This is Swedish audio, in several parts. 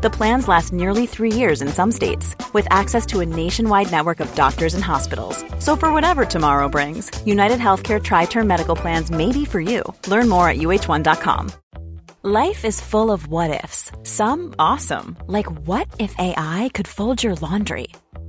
The plans last nearly three years in some states, with access to a nationwide network of doctors and hospitals. So, for whatever tomorrow brings, United Healthcare Tri Term Medical Plans may be for you. Learn more at uh1.com. Life is full of what ifs, some awesome, like what if AI could fold your laundry?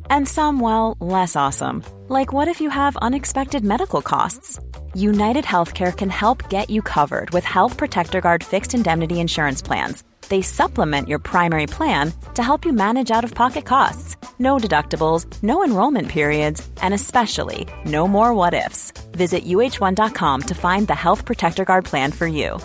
And some, well, less awesome, like what if you have unexpected medical costs? United Healthcare can help get you covered with Health Protector Guard fixed indemnity insurance plans. They supplement your primary plan to help you manage out of pocket costs. No deductibles, no enrollment periods, and especially no more what ifs. Visit uh1.com to find the Health Protector Guard plan for you.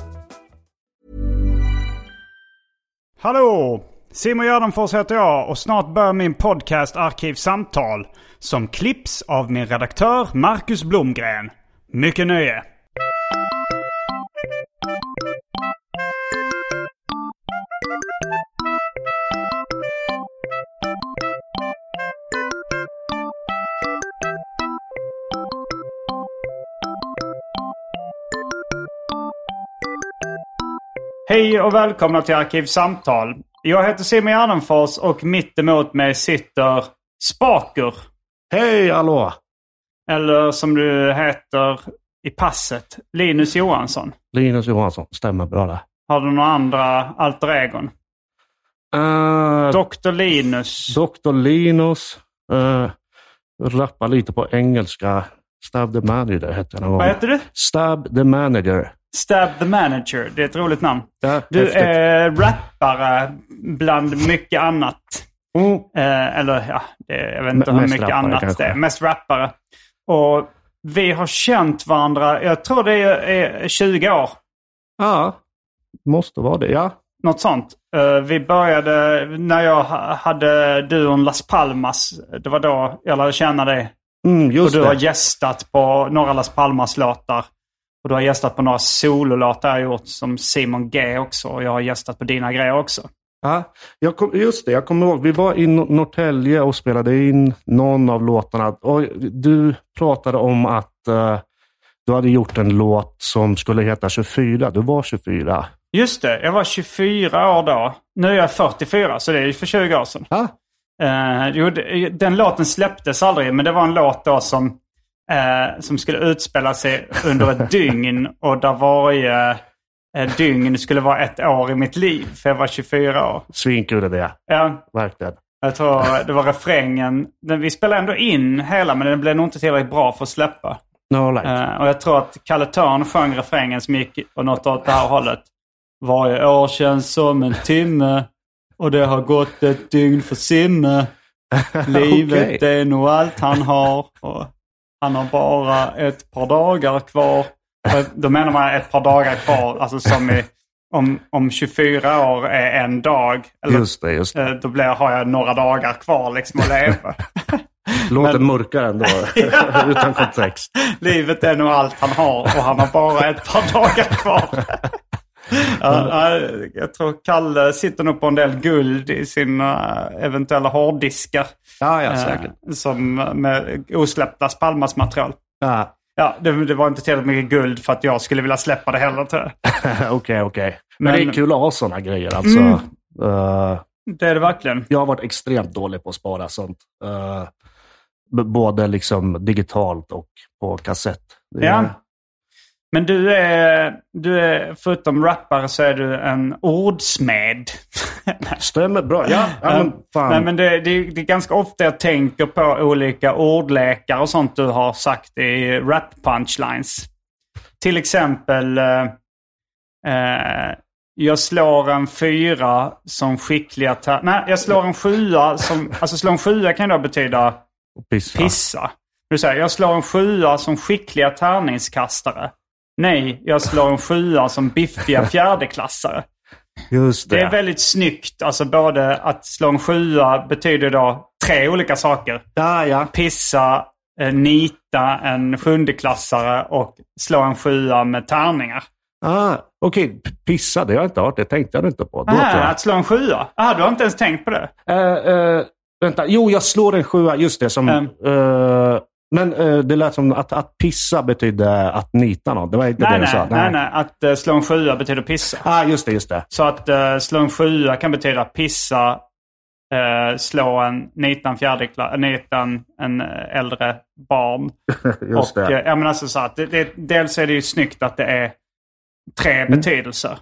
Hallå! Simon Gärdenfors heter jag och snart börjar min podcast Arkivsamtal. Som klipps av min redaktör Marcus Blomgren. Mycket nöje! Hej och välkomna till Arkivsamtal. Jag heter Simon Gärdenfors och mitt emot mig sitter Spaker. Hej, hallå! Eller som du heter i passet, Linus Johansson. Linus Johansson, stämmer bra det. Har du några andra alter egon? Uh, Dr. Linus. Dr. Linus. Uh, rappar lite på engelska. Stab the manager hette jag Vad heter du? Stab the manager. Stab the manager. Det är ett roligt namn. Ja, Du häftigt. är rappare bland mycket annat. Mm. Eh, eller ja, det, jag vet inte M- hur mycket rappare annat kanske. det är. Mest rappare. Och vi har känt varandra, jag tror det är, är 20 år. Ja, måste vara det. Ja, Något sånt. Eh, vi började när jag ha- hade duon Las Palmas. Det var då jag lärde känna dig. mm, Och du det. har gästat på några Las Palmas-låtar. Och du har gästat på några sololåtar jag har gjort som Simon G också. Och jag har gästat på dina grejer också. Ja, jag kom, just det, jag kommer ihåg. Vi var i Nor- Norrtälje och spelade in någon av låtarna. Och du pratade om att eh, du hade gjort en låt som skulle heta 24. Du var 24. Just det, jag var 24 år då. Nu är jag 44, så det är ju för 20 år sedan. Ja, Eh, jo, den låten släpptes aldrig, men det var en låt då som, eh, som skulle utspela sig under ett dygn. Och där varje eh, dygn skulle vara ett år i mitt liv, för jag var 24 år. svinkul det. Ja, Verkligen. jag tror det var refrängen. Den, vi spelade ändå in hela, men den blev nog inte tillräckligt bra för att släppa. No, like. Eh, och jag tror att Kalle Törn sjöng refrängen som gick och något åt det här hållet. Varje år känns som en timme och det har gått ett dygn för Simme. Livet Okej. är nog allt han har och han har bara ett par dagar kvar. Och Då menar man ett par dagar kvar, alltså som i om, om 24 år är en dag. Eller, Just det, just det. eh, Då blir, har jag några dagar kvar liksom att leva. Låter men- mörkare ändå, utan kontext. Livet är nog allt han har och han har bara ett par dagar kvar. Ja, ja, jag tror Kalle sitter nog på en del guld i sina eventuella hårddiskar. Ja, ja, eh, säkert. som med osläppta Palmas material. Ja. Ja, det, det var inte tillräckligt mycket guld för att jag skulle vilja släppa det heller tror jag. Okej, okej. Men, det Men- är kul att ha sådana grejer. Alltså, Mm. Eh, Det är det verkligen. jag har varit extremt dålig på att spara sånt. Eh, b- både liksom digitalt och på kassett. Det Ja. Men du är, du är, förutom rappare så är du en ordsmed. Stämmer bra. Ja, ja men fan. Nej, men det, det, det är ganska ofta jag tänker på olika ordlekar och sånt du har sagt i rap-punchlines. Till exempel, eh, eh, jag slår en fyra som skickliga... Nej, jag slår en sjua som... Alltså slå en sjua kan då betyda pissa. pissa. Du säger, jag slår en sjua som skickliga tärningskastare. Nej, jag slår en sjua som biffiga fjärdeklassare. Just det. Det är väldigt snyggt. Alltså både att slå en sjua betyder då tre olika saker. Ja, ja. Pissa, eh, nita en sjundeklassare och slå en sjua med tärningar. Ah, Okej, p- pissa, det har jag inte hört. Det tänkte jag inte på. Aha, jag. att slå en sjua? Ah, du har inte ens tänkt på det? Eh, eh, vänta, jo, jag slår en sjua. Just det. Som, Mm. eh, men eh, det lät som att, att pissa betydde att nita någon. Det var inte Nej, det du nej, sa. nej, nej. Att eh, slå en sjua betyder pissa. Ah, just det, just det. Så att uh, slå en sjua kan betyda pissa, eh, slå en, nita en fjärdeklass, nita en, en eh, äldre barn. Just och, det. eh, ja, men alltså så att det, det, dels är det ju snyggt att det är tre Mm. betydelser.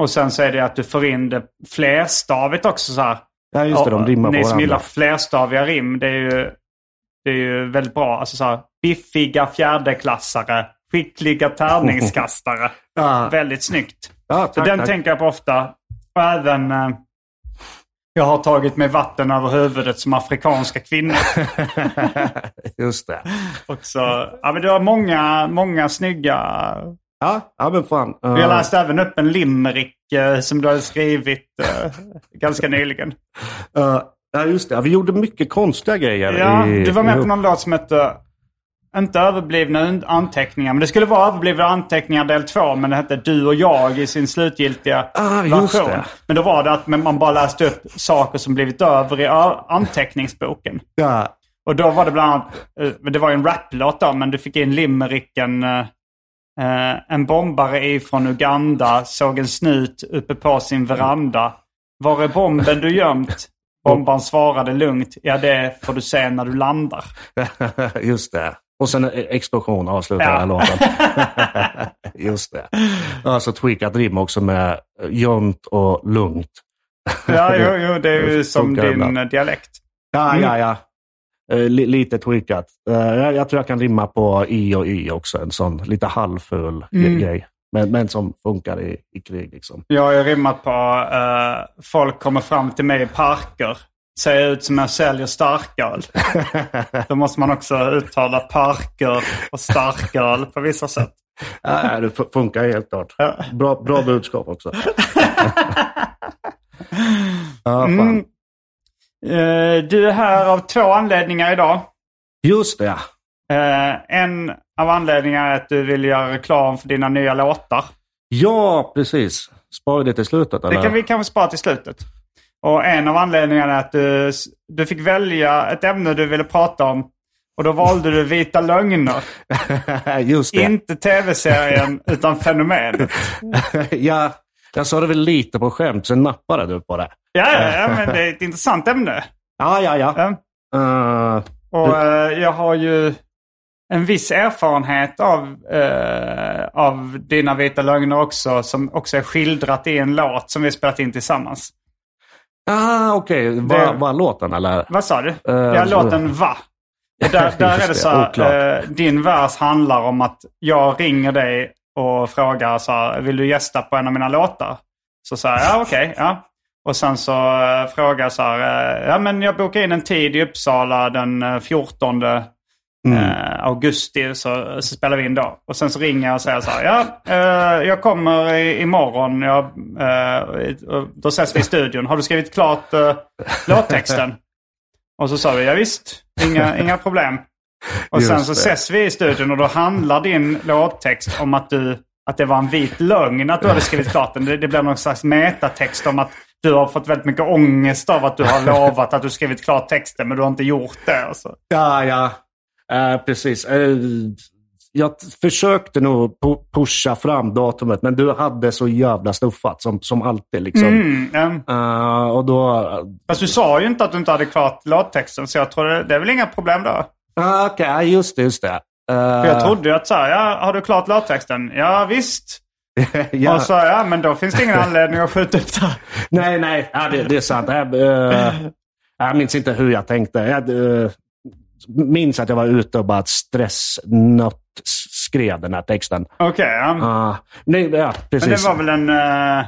Och sen så är det att du får in det flerstavigt också. Så här. ja, just det. De rimmar på Ni som gillar flerstaviga rim, det är ju, det är ju väldigt bra. Alltså så här, biffiga fjärdeklassare, skickliga tärningskastare. Ja, väldigt snyggt. ja, Så tack, den tack. tänker jag på ofta. Och även eh, jag har tagit mig vatten över huvudet som afrikanska kvinnor. just det. Också. Ja, men du har många, många snygga. Ja, ja men fan. Jag Eh, läste även upp en limerick eh, som du har skrivit eh, ganska nyligen. eh, ja, just det. Vi gjorde mycket konstiga grejer. Ja, i, du var med på någon låt som hette inte överblivna anteckningar, men det skulle vara överblivna anteckningar del två, men det hette Du och jag i sin slutgiltiga Ah, version. det. Men då var det att man bara läste upp saker som blivit över i anteckningsboken. Ja, Och då var det bland annat, eh, det var ju en raplåt då, men du fick in limericken eh, eh, En bombare ifrån Uganda såg en snut uppe på sin veranda. Var är bomben du gömt? Bombaren svarade lugnt. Ja, det får du se när du landar. just det. Och sen en explosion avslutar Ja. den här låten. just det. Alltså tweakat rim också med eh, gömt och lugnt. Ja, jo, jo det är ju som din ibland. eh, dialekt. Ja, Mm. ja, ja. Eh, li, lite tweakat. Eh, jag, jag tror jag kan rimma på i och y också. En sån lite halvful Mm. grej. Men, men som funkar i, i krig liksom. Jag har ju rimmat på eh, folk kommer fram till mig i parker. Ser ut som jag säljer starköl. Då måste man också uttala parker och starköl på vissa sätt. Ja, det fu- funkar helt klart. Bra, bra budskap också. ja. Mm. Eh, du är här av två anledningar idag. Just det. Eh, en av anledningarna är att du vill göra reklam för dina nya låtar. Ja, precis. Sparar det till slutet eller? Det kan vi kanske spara till slutet. Och en av anledningarna är att du, du fick välja ett ämne du ville prata om. Och då valde du Vita Lögner. Just det. Inte tv-serien, utan fenomenet. ja, jag sa det väl lite på skämt, sen nappade du på det. Ja, ja, men det är ett intressant ämne. Ja, ja, ja. Ja. Eh, Och eh, jag har ju en viss erfarenhet av, eh, av dina vita lögner också. Som också är skildrat i en låt som vi spelat in tillsammans. ah, okej. Det- Var, var låten eller? Vad sa du? Eh, ja, låten Va. Och där, där är det så här, eh, din vers handlar om att jag ringer dig och frågar så här, vill du gästa på en av mina låtar? Så säger jag, ja okej, ja. Och sen så eh, frågar jag så här, eh, ja men jag bokar in en tid i Uppsala den eh, 14 Mm. eh, augusti så, så spelar vi in då. Och sen så ringer jag och säger så här, ja eh, jag kommer i, imorgon, jag, eh, och då ses vi i studion. Har du skrivit klart eh, låttexten? Och så sa vi, ja, visst, inga, inga problem. Och Just sen så det. ses vi i studion och då handlar din låttext om att, du, att det var en vit lögn att du hade skrivit klart den. Det, det blev någon slags metatext om att du har fått väldigt mycket ångest av att du har lovat att du skrivit klart texten men du har inte gjort det. Och så. Ja, ja. Eh, precis. Eh, jag försökte nog pu- pusha fram datumet, men du hade så jävla stuffat som, som alltid. Liksom. Mm, ja. Eh, och då... Fast du sa ju inte att du inte hade klart låttexten så jag tror det, det är väl inga problem då. Ah, Okej, ja, just det. Just det. Eh, För jag trodde ju att så här, ja, har du klart låttexten? Ja visst. ja. Och så, ja men då finns det ingen anledning att skjuta upp det. Nej, nej. Ja, det, det är sant. Jag, eh, jag minns inte hur jag tänkte. Jag eh, minns att jag var ute och bara stressnött skrev den här texten. Okej, ja. Ah, nej, ja, precis. Men det var väl en... eh,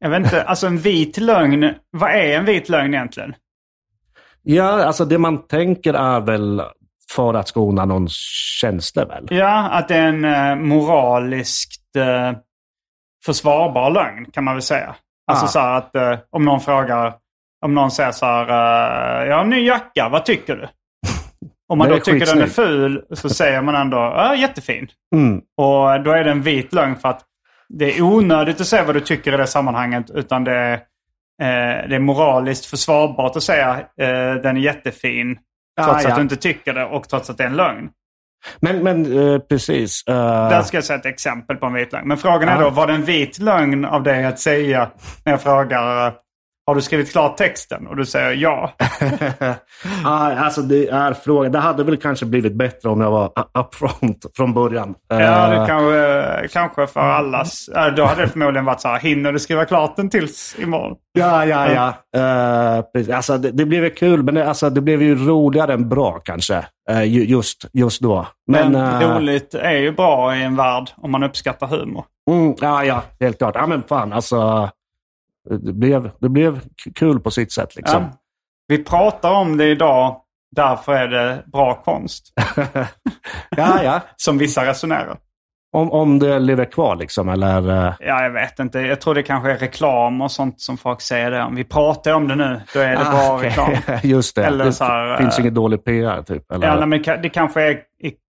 jag vet inte, alltså en vit lögn. Vad är en vit lögn egentligen? Ja, alltså det man tänker är väl för att skona någons känslor väl? Ja, att det är en uh, moraliskt eh, försvarbar lögn kan man väl säga. Alltså Ah. så att eh, om någon frågar, om någon säger så här, uh, jag har en ny jacka, vad tycker du? Om man då tycker den är ful så säger man ändå, ja jättefin. Mm. Och då är det en vit lögn för att det är onödigt att säga vad du tycker i det sammanhanget. Utan det är, eh, det är moraliskt försvarbart att säga eh, den är jättefin. Trots Ah, ja. att du inte tycker det och trots att det är en lögn. Men, men eh, precis. eh, Där ska jag säga ett exempel på en vit lögn. Men frågan är då, var det en vit lögn av dig att säga när jag frågar eh, har du skrivit klart texten? Och du säger ja. ja, alltså det är frågan. Det hade väl kanske blivit bättre om jag var upfront från början. Ja, Eh, det kanske, kanske för allas. Då hade det förmodligen varit så här, hinner du skriva klart den tills imorgon? Ja, ja, ja. Eh, precis. alltså, det, det blev ju kul, men det, alltså, det blev ju roligare än bra kanske. eh, ju- just, just då. Men, Men eh, roligt är ju bra i en värld om man uppskattar humor. mm, ja, ja, helt klart. Ja, men fan alltså. Det blev, det blev kul på sitt sätt liksom. Ja. Vi pratar om det idag, därför är det bra konst. Ja, ja. Som vissa resonerar. Om, om det lever kvar liksom, eller? eh, Ja, jag vet inte. Jag tror det kanske är reklam och sånt som folk säger det om. Vi pratar om det nu, då är det bra ah, okej. reklam. Just det. Eller det så här, finns eh, ingen dålig PR typ. Eller? Ja, nej, men det kanske är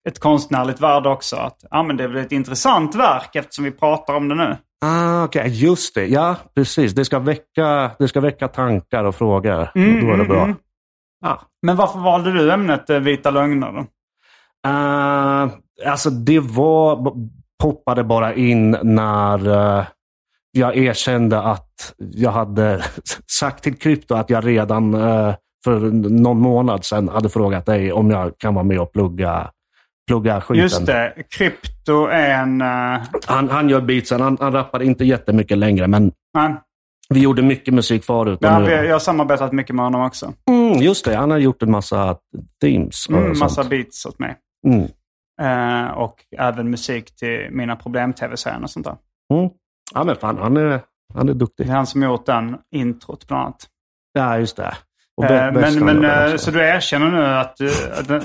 ett konstnärligt värde också. Att, ja, men det är väl ett intressant verk eftersom vi pratar om det nu. Ah, Okej, just det. Ja, precis. Det ska väcka, det ska väcka tankar och frågor. Mm, Då är det bra. mm, Ja. Men varför valde du ämnet eh, vita lögner då? Uh, alltså det var, poppade bara in när eh, jag erkände att jag hade sagt till Krypto att jag redan eh, för någon månad sedan hade frågat dig om jag kan vara med och plugga, plugga skiten. Just det, krypto är en... eh, Han, han gör beatsen. Han, han rappar inte jättemycket längre, men nej, vi gjorde mycket musik förut. ja, nu- jag har samarbetat mycket med honom också. Mm, just det, han har gjort en massa themes. och Mm, massa sånt. beats åt mig. Mm. Eh, och även musik till mina problem-tv-serier och sånt där. Mm. Ja, men fan, han är, han är Det duktig. är han som gjort den introt bland annat. Ja, just det. Eh, Be- men men eh, så du erkänner nu att du,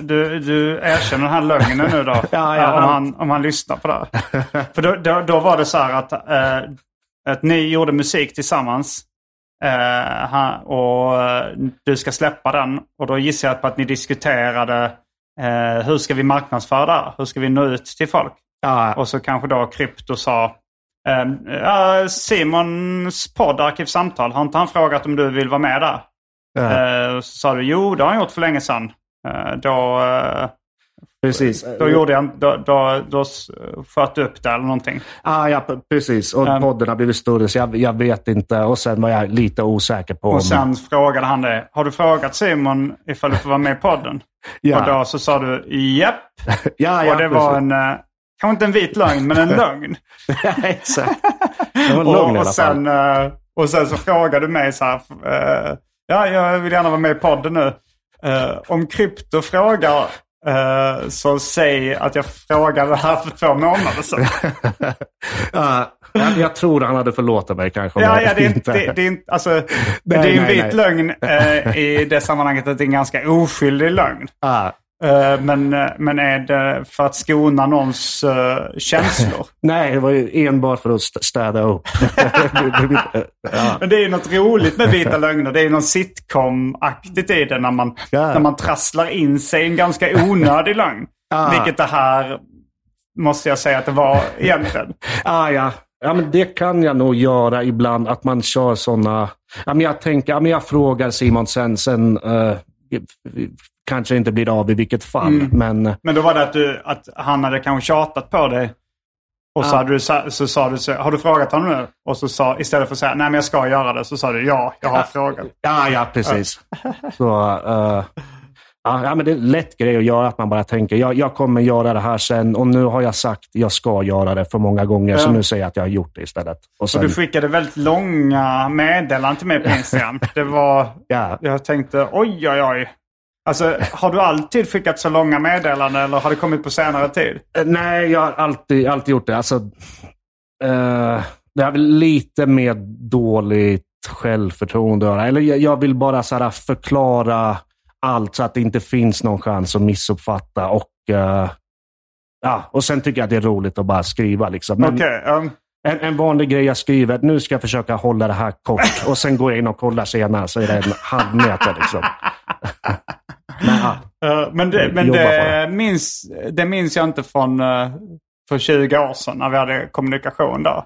du, du erkänner den här lögnen nu då? Ja, ja, Eh, om, han, om han lyssnar på det här. För då, då, då var det så här att, eh, att ni gjorde musik tillsammans. Eh, och eh, du ska släppa den. Och då gissar jag på att ni diskuterade eh, hur ska vi marknadsföra det? Hur ska vi nå ut till folk? Ja, Och så kanske då Krypto sa Simons podd Arkivsamtal, har inte han frågat om du vill vara med där? Ja, Eh, så sa du jo, det har han gjort för länge sedan. Eh, då, eh, precis. då, gjorde jag, då, då, då sköt du upp det eller någonting. Ah, ja, precis. Och Um, podden har blivit större, så jag, jag vet inte. Och sen var jag lite osäker på om... Och sen frågade han dig, har du frågat Simon ifall du får vara med i podden? ja. Och då så sa du japp. ja, ja, och det var precis. en, eh, kanske inte en vit lögn, men en lögn. Ja, Exakt. Det var en lögn och, och, sen, och sen så frågade du mig så här. Ja, jag vill gärna vara med i podden nu. Eh, om krypto frågar eh, så säg att jag frågade det här för två månader sedan. Ja, jag, jag tror han hade förlåtit mig kanske. ja, ja, det, är, inte- det, det är inte, alltså, Nej, det är en nej, vit nej. lögn eh, i det sammanhanget att det är en ganska oskyldig lögn. Eh, men, men är det för att skona någons eh, känslor? nej, det var ju enbart för att st- städa upp. ja. Men det är ju något roligt med vita lögner. Det är ju något sitcom-aktigt i det när man, Ja. när man trasslar in sig i en ganska onödig lögn. Ah. Vilket det här måste jag säga att det var egentligen. Ah, ja. ja, men det kan jag nog göra ibland. Att man kör sådana... Ja, men jag tänker, ja, men jag frågar Simon sen, sen eh, kanske inte blir av i vilket fall. Mm. Men Men då var det att, du, att han hade kanske tjatat på dig. Och så, Ja. hade du, sa- så sa du, så, har du frågat honom nu? Och så sa, istället för att säga, nej men jag ska göra det, så sa du, ja, jag har frågat. ja, ja, precis. Så, eh, ja, ja, men det är en lätt grej att göra, att man bara tänker, jag, jag kommer göra det här sen och nu har jag sagt jag ska göra det för många gånger, så Ja. nu säger jag att jag har gjort det istället. Och sen, du skickade väldigt långa meddelanden till mig på Instagram. Det var, ja, jag tänkte, oj oj oj. Alltså, har du alltid skickat så långa meddelanden eller har det kommit på senare tid? Eh, Nej, jag har alltid, alltid gjort det. Alltså, eh, det har väl lite med dåligt självförtroende att. Eller jag, jag vill bara så förklara allt så att det inte finns någon chans att missuppfatta. Och, eh, ja, och sen tycker jag att det är roligt att bara skriva. Liksom. Men Okej, ehm, en, en vanlig grej jag skriver, nu ska jag försöka hålla det här kort och sen går jag in och kollar senare så är det en halv meter. Liksom. Men, det, men det, minns, det minns jag inte från eh, för 20 år sedan när vi hade kommunikation då.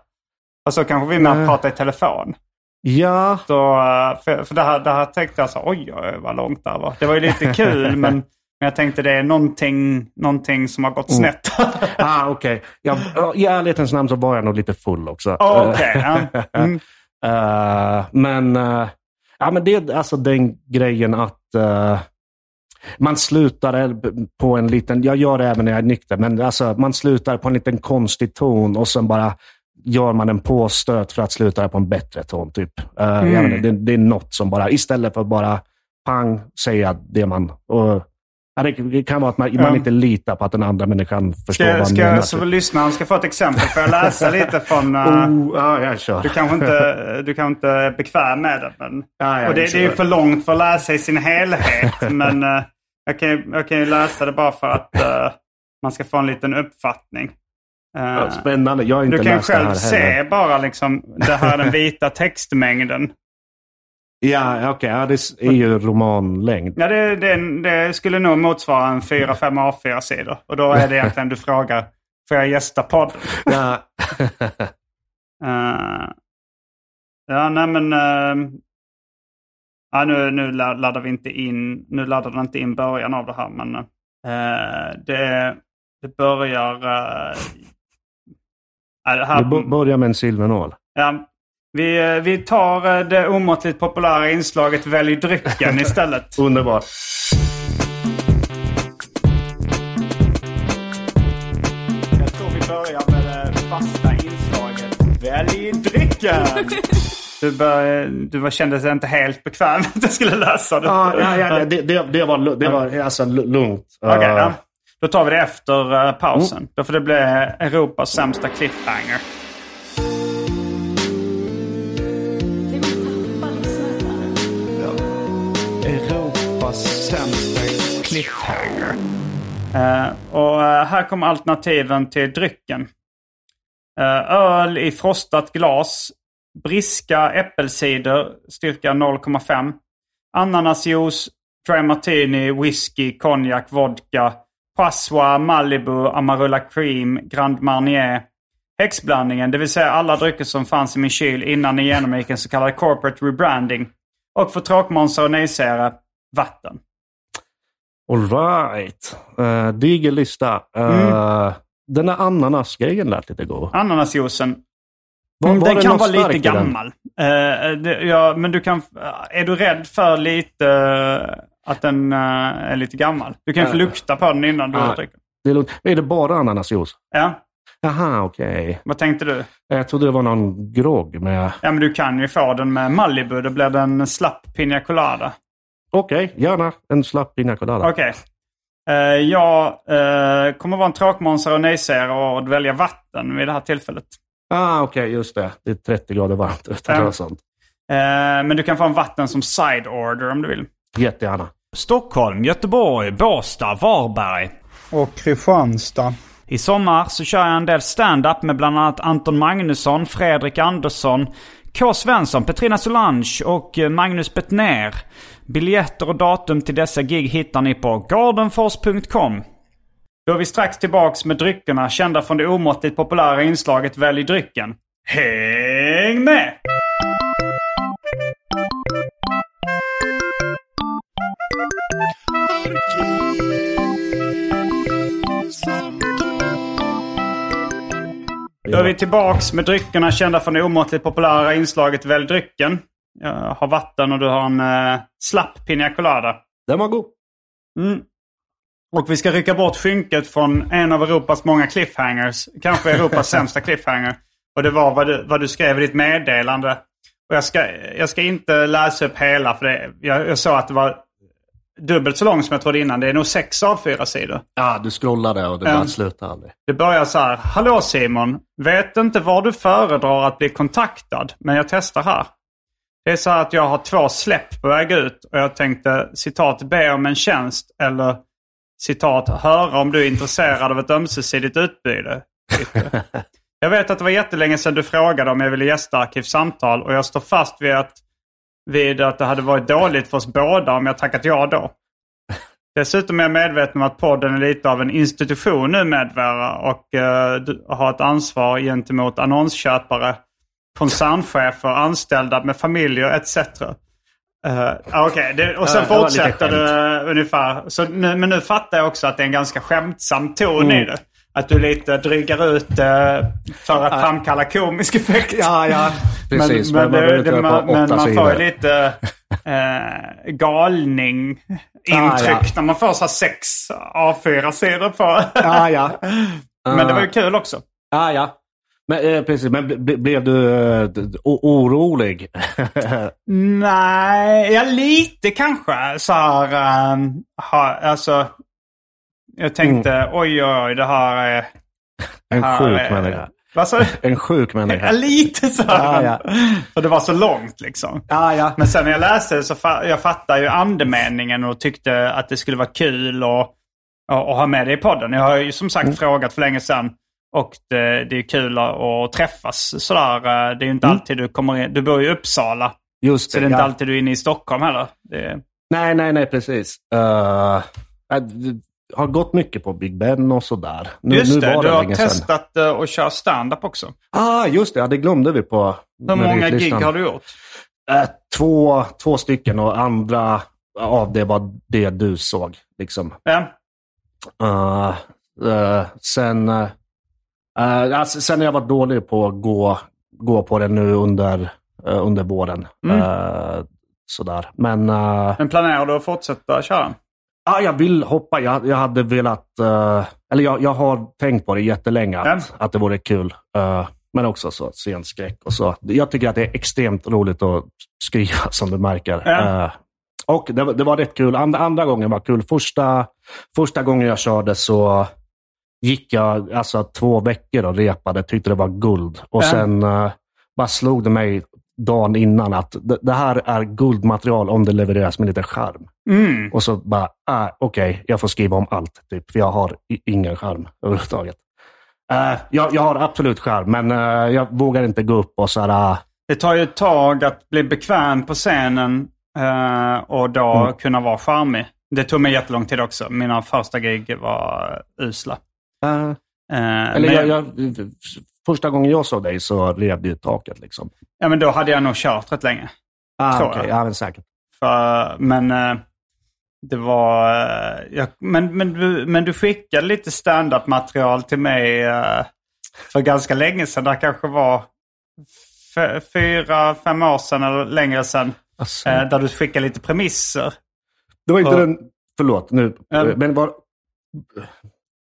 Och så kanske vi med att Nej. prata i telefon. Ja, Så, eh, för för det, här, det här tänkte jag så oj, oj, vad långt det här var. Det var ju lite kul, men, men jag tänkte det är någonting, någonting som har gått Mm. snett. ah, okej. Ja, I ärlighetens namn så var jag nog lite full också. Oh, Okej, ja. Mm. Eh, men, eh, ja, men det är alltså den grejen att eh, man slutar på en liten, jag gör det även när jag är nykter, men alltså, man slutar på en liten konstig ton och sen bara gör man en påstöt för att sluta på en bättre ton. Typ. Eh, jag vet inte, det, det är något som bara, istället för att bara pang, säga det man... Och, det, kan vara att man, man inte litar på att den andra människan förstår Ska, vad man ska, menar. så typ. lyssnaren ska få ett exempel. Får jag läsa lite från... eh, oh, ja, jag kör. Du kanske inte, du kanske inte är bekväm med det. Men, Ja, och det, det är ju för långt för att läsa i sin helhet. men eh, jag, kan, ju- jag kan ju läsa det bara för att eh, man ska få en liten uppfattning. Ja, Spännande. Jag har inte du kan läst det själv här se heller. bara liksom, det här är den vita textmängden. Ja, okej. Ja, det är ju romanlängd. Ja, det, det, det skulle nog motsvara en 4-5 A4-sidor. Och då är det egentligen du frågar, får jag gästa podden? Ja. Eh, ja, nej men... eh, ja, nu, nu la- laddar vi inte in, nu laddar den inte in början av det här, men eh, det, det börjar... Uh, det Vi här, bo- börjar med en silvernål. ja, vi, eh, vi tar eh, det omåttligt populära inslaget Välj drycken istället. Underbart. Jag tror vi börjar med det fasta inslaget Välj drycken! Du, bör, du var, kände dig inte helt bekväm att jag skulle läsa det. Ja, ja, ja, det, det, det var, det var alltså lugnt. Okej, Uh, ja. Då tar vi det efter eh, pausen. Då får det bli Europas sämsta cliffhanger. Europas sämsta cliffhanger. Eh, och eh, här kommer alternativen till drycken. Eh, öl i frostat glas. Briska äppelcider, styrka 0,5. Ananasjuice, dry martini, whisky, konjak, vodka. Passoa, Malibu, Amarula Cream, Grand Marnier. Häxblandningen, det vill säga alla drycker som fanns i min kyl innan ni genomgick en så kallad corporate rebranding. Och för tråkmånsar och nejsägare, vatten. All right. Uh, diger lista. Uh, Den där ananasgrejen lät lite god. Ananasjuicen, Var, Mm, var den kan vara lite den? gammal. Eh, det, ja, men du kan... Är du rädd för lite eh, att den eh, är lite gammal? Du kan få Eh. lukta på den innan du Ah. dricker. Det är, lugnt. är det bara ananasjuice? Ja, Jaha, okej. vad tänkte du? Jag trodde det var någon grogg med... Ja, men du kan ju få den med Malibu. Då blir det en slapp Pina Colada. Okej, gärna en slapp pina colada. Okej. Eh, jag eh, kommer vara en tråkmånsare och nejsägare och välja vatten vid det här tillfället. Ah, okej, just det. Det är 30 grader varmt ute. Ja. Ja. Sånt. Eh, men du kan få en vatten som side order om du vill. Jättegärna. Stockholm, Göteborg, Båstad, Varberg. Och Kristianstad. I sommar så kör jag en del stand-up med bland annat Anton Magnusson, Fredrik Andersson, K. Svensson, Petrina Solange och eh, Magnus Bettner. Biljetter och datum till dessa gig hittar ni på gardenfors.com. Då är vi strax tillbaks med dryckerna kända från det omåttligt populära inslaget Välj drycken. Häng med! Då är vi tillbaks med dryckerna kända från det omåttligt populära inslaget Välj drycken. Jag har vatten och du har en eh, slapp Pina Colada. Den var god. Mm. Och vi ska rycka bort skynket från en av Europas många cliffhangers. Kanske Europas sämsta cliffhanger. Och det var vad du, vad du skrev i ditt meddelande. Och jag ska, jag ska inte läsa upp hela för det, jag, jag sa att det var dubbelt så långt som jag trodde innan. Det är nog sex av fyra sidor. Ja, du scrollade och det bara slutade aldrig. Det börjar så här. Hallå Simon! Vet inte var du föredrar att bli kontaktad, men jag testar här. Det är så här att jag har två släpp på väg ut och jag tänkte citat be om en tjänst eller citat höra om du är intresserad av ett ömsesidigt utbyte. jag vet att det var jättelänge sedan du frågade om jag ville gästa Arkivsamtal och jag står fast vid att, vid att det hade varit dåligt för oss båda om jag tackat ja då. Dessutom är jag medveten om att podden är lite av en institution numera och eh, har ett ansvar gentemot annonsköpare koncernchefer, anställda med familjer etc. Uh, Okej, okay. och sen Ja, fortsätter det ungefär. Så nu, men nu fattar jag också att det är en ganska skämtsam ton Mm. i det. Att du lite drygar ut uh, för att framkalla komisk effekt. Ja, ja. Precis. Men, men, man det, man, men man får lite eh, galning intryck Ah, ja. när man får så sex A4-sidor på. Ja, ja. men det var ju kul också. Ja, ja. Men, eh, precis, men ble, blev du eh, orolig? Nej, ja lite kanske. Så här, ehm, ha, alltså, jag tänkte oj oj oj det här är... en här sjuk är- människa. Du? En sjuk människa. lite så här. Ja, För det var så långt liksom. Ja, ja. Men sen när jag läste det så fa- jag fattade ju andemeningen och tyckte att det skulle vara kul att ha med det i podden. Jag har ju som sagt Mm. frågat för länge sedan. Och det, det är kul att, träffas sådär. Det är ju inte alltid du kommer in. Du bor ju i Uppsala. Just Så det är inte ja. alltid du är inne i Stockholm heller. Det, Nej, nej, nej, precis. Uh, jag har gått mycket på Big Ben och sådär. Nu, just nu det, var du det har länge sedan. testat eh, att köra stand-up också. Ah, just det. Ja, det glömde vi på Hur många gig har du gjort? Eh, två, två stycken och andra av det var det du såg. Liksom. Ja. Uh, uh, sen, uh, alltså, sen har jag varit dålig på att gå, gå på det nu under, uh, under våren. Mm. Uh, sådär. Men uh, Men planerar du att fortsätta köra? ja, jag vill hoppa. Jag, jag hade velat, eller jag, jag har tänkt på det jättelänge att, Ja. att det vore kul. Men också så scenskräck och så. Jag tycker att det är extremt roligt att skriva som du märker. Uh, och det, det var rätt kul. Andra, andra gången var kul. Första, första gången jag körde så gick jag alltså två veckor och repade, tyckte det var guld. Och Ja. sen uh, bara slog det mig dagen innan att det, här är guldmaterial om det levereras med lite charm. Mm. Och så bara, ah, okej, jag får skriva om allt. Typ, för jag har ingen charm överhuvudtaget. Uh, jag, jag har absolut charm, men eh, jag vågar inte gå upp och så här, ah, Det tar ju ett tag att bli bekväm på scenen eh, och då Mm. kunna vara charmig. Det tog mig jättelång tid också. Mina första gig var usla. Eh, eller jag, jag, första gången jag såg dig så rev i taket. Liksom. Ja, men då hade jag nog kört rätt länge. Ah, Tror okej, jag. ja, men säkert. För, men eh, det var... jag, men, men, du, men du skickade lite stand-up material till mig för ganska länge sedan. Det kanske var fyra, fem år sedan eller längre sedan. Alltså, där du skickade lite premisser. det var inte ja. den, förlåt nu, eh, men var,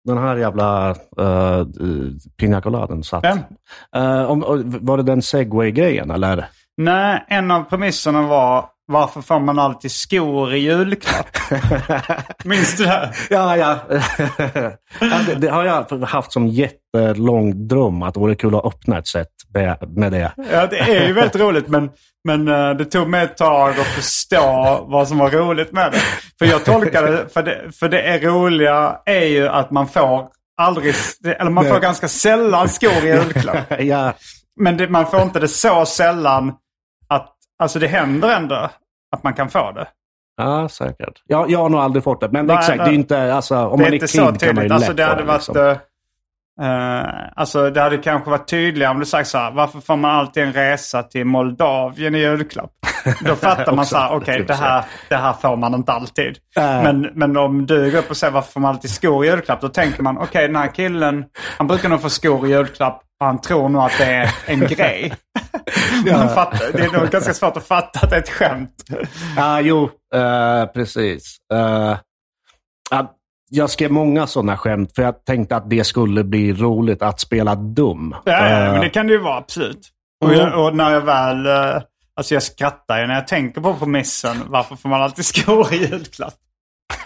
den här jävla uh, Pina Coladen satt. Eh, om, var det den segway-grejen eller? Nej, en av premisserna var varför får man alltid skor i julklapp? Minns du det? Ja, ja. ja det, det har jag haft som jättelång dröm att det vore kul att öppna ett sätt med, det. Ja, det är ju väldigt roligt men, men eh, det tog mig ett tag att förstå vad som var roligt med det. För jag tolkade det, för det, för det är roliga är ju att man får aldrig, eller man får ganska sällan skor i julklapp. ja, Men det, man får inte det så sällan alltså det händer ändå att man kan få det. ja, säkert. Ja, jag har nog aldrig fått det. Men Nej, exakt, nej. det är inte, alltså, om det man är är så kan man ju tydligt. lätt Alltså det hade varit... liksom. eh, alltså det hade kanske varit tydligare om du sagt så här. Varför får man alltid en resa till Moldavien i julklapp? Då fattar man så här. Okej, typ det, här, det här får man inte alltid. Nej. Men, men om du går upp och säger varför får man alltid skor i julklapp? Då tänker man okej, den här killen. Han brukar nog få skor i julklapp. Och han tror nog att det är en grej. Man fattar, det är nog ganska svårt att fatta att det är ett skämt. Ja, jo, eh, precis. Ja, jag skrev många sådana skämt för jag tänkte att det skulle bli roligt att spela dum. Ja, ja, Eh, men det kan det ju vara absolut. Och, Mm. jag, och när jag väl... Alltså jag skrattar ju när jag tänker på premissen. Varför får man alltid skor i julklapp?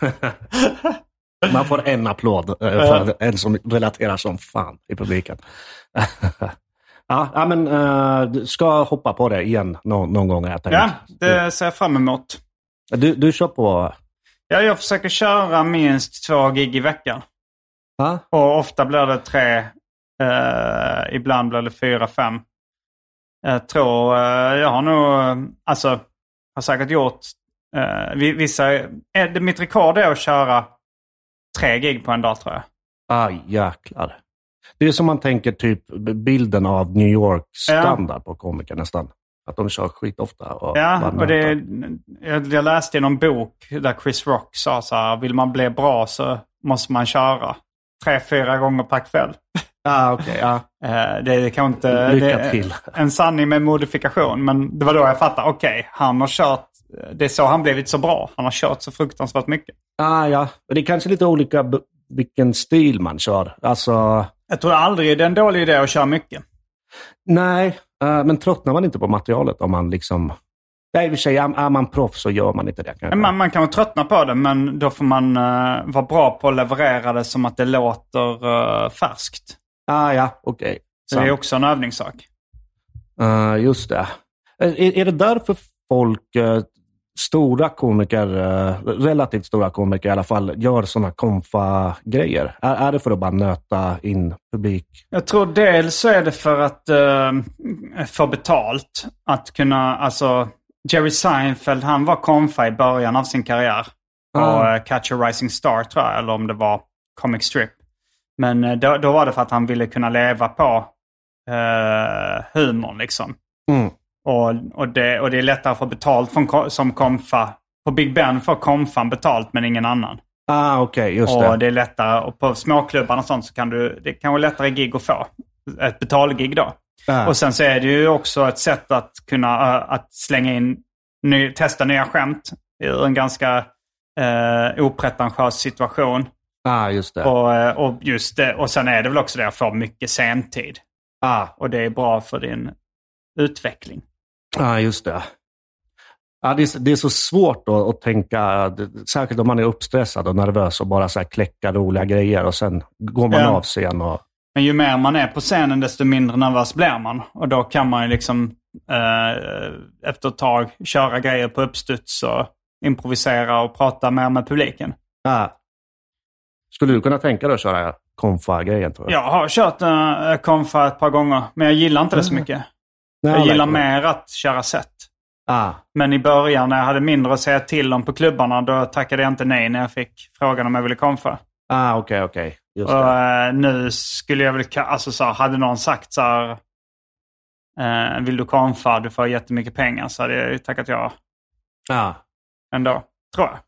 Man får en applåd för en som relaterar som fan i publiken. Ja, ja, men du ska hoppa på det igen någon, någon gång. Jag. Ja, det ser jag fram emot. du, du kör på... Ja, jag försöker köra minst två gig i veckan. Ja? Och ofta blir det tre. Eh, ibland blir det fyra, fem. Jag tror, eh, jag har nog, alltså, har säkert gjort vi- vissa, mitt rekord är att köra tre gig på en dag tror jag. Aj, jäklar. Det är som man tänker typ bilden av New York-standard på komiker nästan. Att de kör skit ofta. Och Ja, och det, jag, läste i någon bok där Chris Rock sa så här, vill man bli bra så måste man köra tre, fyra gånger per kväll. Ah, okej, ja. Eh, Det är kanske inte Lycka till. en sanning med modifikation, men det var då jag fattade, okej, han har kört, det är så han blivit så bra. Han har kört så fruktansvärt mycket. Ah, ja. Men det är kanske lite olika vilken stil man kör. Alltså, Jag tror aldrig det är en dålig idé att köra mycket. nej. eh, men tröttnar man inte på materialet om man liksom... Nej, i och för sig, är, man proffs så gör man inte det kanske. Man, man kan vara tröttna på det, men då får man eh, vara bra på att leverera det som att det låter uh, färskt. Ah, ja, okej. Så det är också en övningssak. Eh, just det. Är, är det därför folk, stora komiker, eh, relativt stora komiker i alla fall, gör sådana konfa-grejer? Är, är det för att bara nöta in publik? Jag tror dels så är det för att uh, få betalt. Att kunna, alltså Jerry Seinfeld han var konfa i början av sin karriär. På Ah. eh, Catch a Rising Star tror jag, eller om det var Comic Strip. Men eh, då, då var det för att han ville kunna leva på uh, humorn liksom. Mm. Och, och, det, och det är lättare att få betalt från, som konfa. På Big Ben får konfan betalt men ingen annan. Ah, okej, just och det. det är lättare, och på småklubbarna och sånt så kan du, det kan vara lättare gig att få. Ett betalgig då. Ah. Och sen så är det ju också ett sätt att kunna äh, att slänga in, ny, testa nya skämt ur en ganska uh, opretentiös situation. ah, just det. Och, eh, och just det, och sen är det väl också det att få mycket sentid. Ah, Och det är bra för din utveckling. Ah, just det. Ja, det, är, det är så svårt att, att tänka, särskilt om man är uppstressad och nervös och bara så här kläcka roliga grejer och sen går man Ja. av scen. Och, Men ju mer man är på scenen desto mindre nervös blir man. Och då kan man ju liksom eh, efter ett tag köra grejer på uppstuds och improvisera och prata mer med publiken. ah. Skulle du kunna tänka dig att köra konfa-grejen? Jag? Jag har kört uh, konfa ett par gånger, men jag gillar inte det så mycket. Jag gillar mer att köra set. Ah, Men i början när jag hade mindre att säga till om på klubbarna, då tackade jag inte nej när jag fick frågan om jag ville konfa. ah okej, okej. Just Och eh, nu skulle jag väl, alltså så hade någon sagt så här, eh, vill du konfa, du får jättemycket pengar, så hade jag ju tackat ja Ah, ändå, tror jag.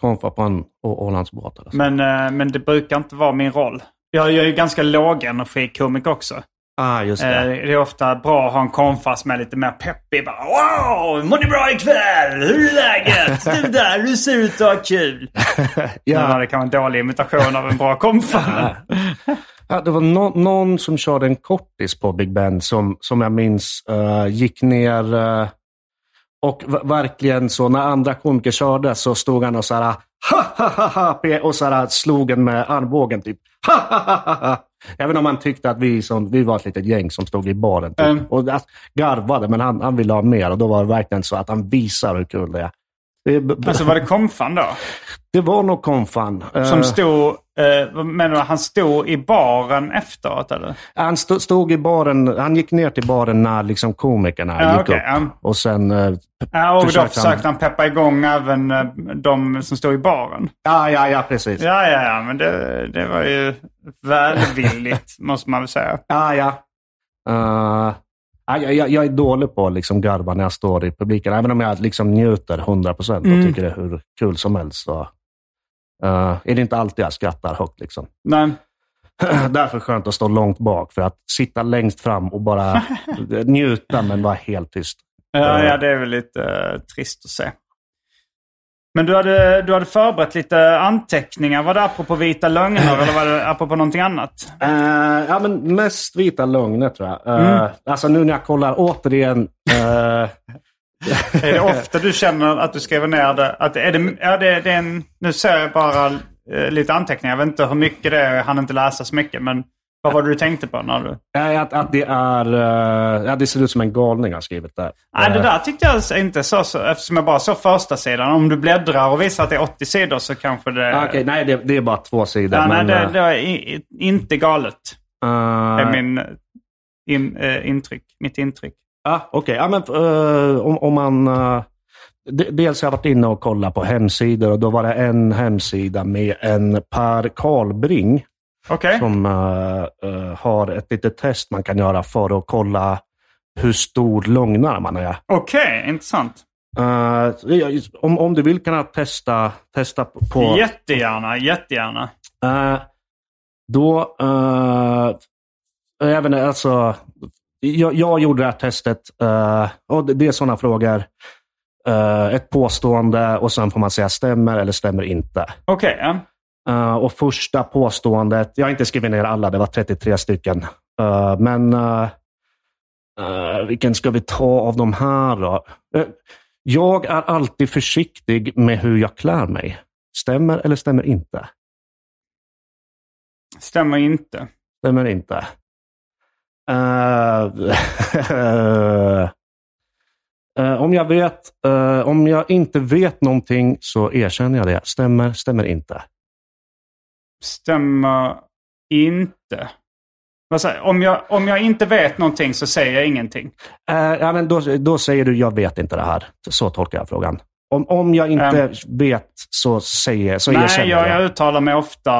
konfa på en Ålandsbåt. Eller så. Men, eh, men det brukar inte vara min roll. Jag, jag är ju ganska låg energikomiker också. Ah, just Eh, det. det är ofta bra att ha en konfa som är lite mer peppig. Bara, wow, mår ni bra ikväll? Hur är läget? Du där, du ser ut att ha kul. Ja. ja, Det kan vara en dålig imitation av en bra konfa. men- ja, det var nå- någon som körde en kortis på Big Ben som, som jag minns eh, gick ner eh, och verkligen så när andra komiker körde så stod han och så här ha ha ha ha så här slog en med armbågen typ. Ha, ha, ha, ha. Även om han tyckte att vi, som, vi var ett litet gäng som stod i baren typ. Mm. och garvade, men han, han ville ha mer och då var det verkligen så att han visar hur kul det är. Det, Alltså var det konfan då? det var nog konfan. Eh, Som stod, eh, du, han stod i baren efteråt eller? Han stod, stod i baren, han gick ner till baren när liksom komikerna Ja, gick okej, upp. ja. Och sen... eh, Ja, och då Försökte han- försökte han peppa igång även eh, de som stod i baren. Ja, ja, ja, precis. Ja, Ja, ja, men det, det var ju välvilligt måste man väl säga. ja. Ja, jag, jag, jag är dålig på att liksom garva när jag står i publiken, även om jag liksom njuter 100 procent och Mm. tycker det är hur kul som helst. Så, eh, är det inte alltid jag skrattar högt. Liksom. Men, Därför är det skönt att stå långt bak, för att sitta längst fram och bara njuta men vara helt tyst. ja, ja, det är väl lite eh, trist att se. Men du hade, du hade förberett lite anteckningar. Var det apropå vita lögner eller var det apropå någonting annat? Eh, ja, men mest vita lögner tror jag. Eh, Mm. Alltså nu när jag kollar återigen. eh, Är det ofta du känner att du skriver ner det? Att är det, ja, det, det är en, nu ser jag bara eh, lite anteckningar. Jag vet inte hur mycket det är. Jag hann inte läsa så mycket. Men vad var det du tänkte på när du... Nej, att, att det är... eh, ja, det ser ut som en galning har skrivit där. Nej, det Eh, där tyckte jag inte så, så eftersom jag bara såg första sidan. Om du bläddrar och visar att det är 80 sidor så kanske det... ah, Okej, nej, det, det är bara två sidor. ja, nej, men, det, eh, det är i, inte galet. eh, Det är min in, eh, intryck. Mitt intryck. Ja, okej. Ja, men eh, om, om man... de- dels har jag varit inne och kollat på hemsidor och då var det en hemsida med en Per Karlbring Okej. som eh, eh, har ett litet test man kan göra för att kolla hur stor lögnare man är. Okej, intressant. Eh, jag- om, om du vill kan jag testa, testa på... Jättegärna, jättegärna. Då, uh, även alltså, jag, jag gjorde det här testet eh, och det, är sådana frågor. Eh, ett påstående och sen får man säga stämmer eller stämmer inte. Okej, ja. Eh, och första påståendet, jag har inte skrivit ner alla, det var 33 stycken. Men vilken ska vi ta av de här då? Jag är alltid försiktig med hur jag klär mig. Stämmer eller stämmer inte? Stämmer inte. Stämmer inte. Eh, eh, om jag vet, eh, om jag inte vet någonting så erkänner jag det. Stämmer, stämmer inte. Stämmer inte. Vad säger, om, jag, om jag inte vet någonting så säger jag ingenting. Ja, men då, då säger du, jag vet inte det här. Så tolkar jag frågan. Om, om jag inte Ehm. vet så säger så Nej, erkänner jag, jag. jag uttalar mig ofta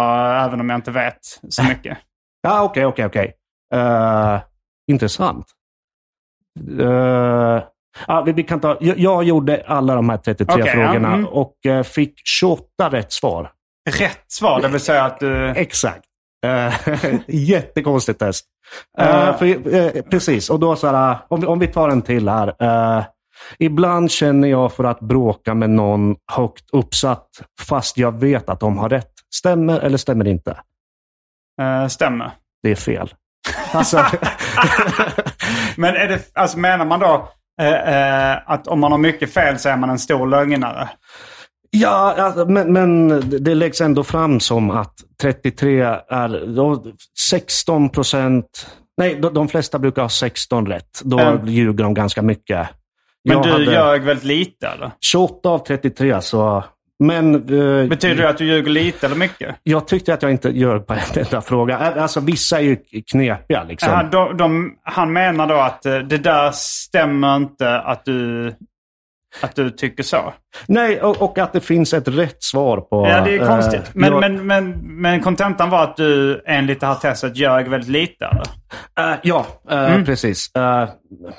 även om jag inte vet så mycket. Ja, okej, okej, okej. Eh, Intressant. Eh, ja, vi, vi kan ta, jag, jag gjorde alla de här 33 Okej, ja, frågorna mm. och eh, fick 28 rätt svar. Rätt svar, det vill säga att du... Exakt. Jättekonstigt test. Ja. för, precis, och då så här, om, om vi tar en till här. Ibland känner jag för att bråka med någon högt uppsatt fast jag vet att de har rätt. Stämmer eller stämmer inte? stämmer. Det är fel. Alltså, Men är det, alltså menar man då eh, eh, att om man har mycket fel så är man en stor lögnare? ja, alltså, men, men det läggs ändå fram som att 33 är då 16 procent. Nej, de, de flesta brukar ha 16 rätt. Då Mm. ljuger de ganska mycket. Men Jag du hade- ljög väldigt lite eller? 28 av 33, så... Men eh, Betyder det att du ljuger lite eller mycket? jag tyckte att jag inte gör på en enda fråga. Alltså vissa är ju knepiga liksom. Ja, de, de, han menar då att eh, det där stämmer inte att du, att du tycker så. Nej, och, och att det finns ett rätt svar på... Ja, det är eh, konstigt. Men, jag- men, men, men kontentan var att du enligt det här testet ljög väldigt lite eller? eh, ja, eh, Mm. precis. Eh,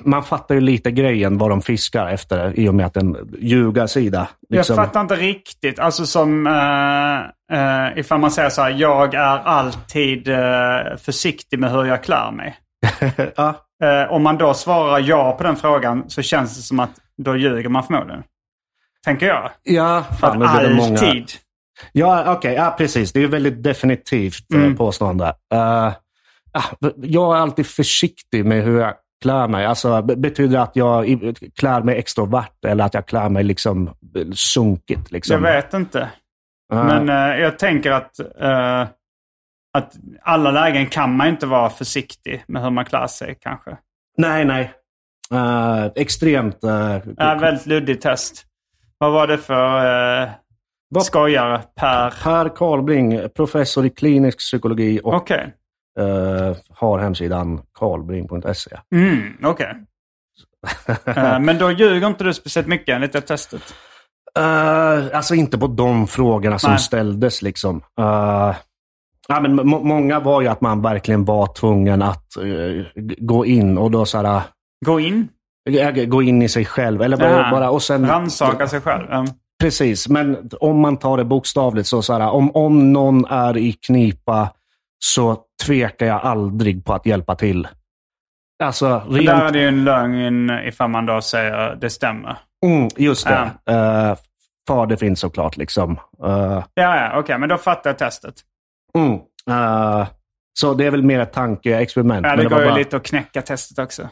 man fattar ju lite grejen vad de fiskar efter i och med att en ljugarsida. Liksom. Jag fattar inte riktigt. Alltså som uh, uh, ifall man säger så här, jag är alltid eh, försiktig med hur jag klär mig. ja, Eh, om man då svarar ja på den frågan så känns det som att då ljuger man förmodligen. Tänker jag. ja, För fan, blir det många... alltid. Ja, okej. ja, precis. Det är ju väldigt definitivt mm. Mm. påstående. Eh, ah, jag är alltid försiktig med hur jag klär mig. Alltså, be- betyder det att jag klär mig extrovert eller att jag klär mig liksom eh, sunkigt? Liksom? Jag vet inte. Eh, Men eh, jag tänker att, eh, att alla lägen kan man inte vara försiktig med hur man klär sig kanske. Nej, nej. Eh, extremt... Uh, Ja, väldigt luddigt test. Vad var det för uh, Vad- skojare? Per? Per Karlbring, professor i klinisk psykologi och Okej. eh, har hemsidan karlbring.se. Mm, okej. Eh, men då ljuger inte du speciellt mycket enligt det testet? Uh, alltså inte på de frågorna som Nej. ställdes. liksom. Ja, men må- många var ju att man verkligen var tvungen att g- gå in och då så här, Gå in? eh, gå in i sig själv. Eller bara, Jaha. bara, och sen, Rannsaka sig själv? Ja. Precis, men om man tar det bokstavligt så, så här, om, om någon är i knipa så tvekar jag aldrig på att hjälpa till. Alltså, Men Där är rent, det ju en lögn ifall man då säger det stämmer. mm, just det. Uh, för det finns såklart liksom. Eh, Ja, ja, okej. men då fattar jag testet. mm, eh, så det är väl mer ett tankeexperiment. Ja, det var går ju bara- lite att knäcka testet också.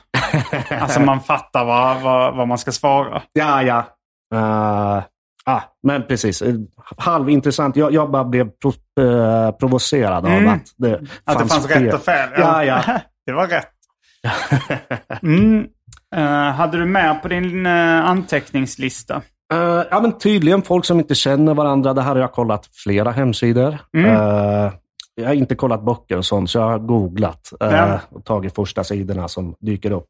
Alltså man fattar vad, vad, vad man ska svara. Ja, ja. Eh, ah, men precis. Eh, Halvintressant. Jag, jag bara blev pro, eh, provocerad Mm. av att det Att det fanns rätt och fel. Ja, ja. det var rätt. Mm. Eh, hade du med på din uh, anteckningslista? Eh, ja, men tydligen folk som inte känner varandra. Det här har jag kollat flera hemsidor. Mm. Jag har inte kollat böcker och sånt, så jag har googlat eh, och tagit första sidorna som dyker upp.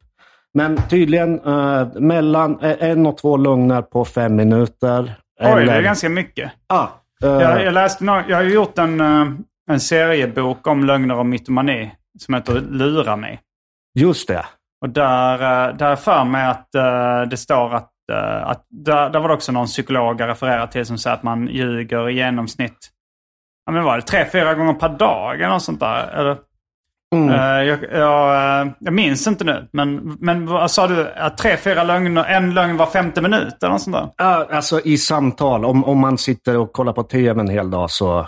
Men tydligen eh, mellan eh, en och två lögner på fem minuter. Oj, det är Eller- ganska mycket. Ah, eh, Jag, jag läste nå- jag har gjort en, eh, en seriebok om lögner och mytomani som heter Lura mig. Just det. Och där, eh, där är för mig att det står att, att där, där var det också någon psykolog jag refererar till som säger att man ljuger i genomsnitt ja, men var det tre, fyra gånger per dag eller något sånt där. Eller, Mm. uh, jag, jag, jag minns inte nu, men, men vad sa du? Att tre, fyra lögner, en lögn var femte minut eller något sånt där? Alltså i samtal, om, om man sitter och kollar på tv en hel dag så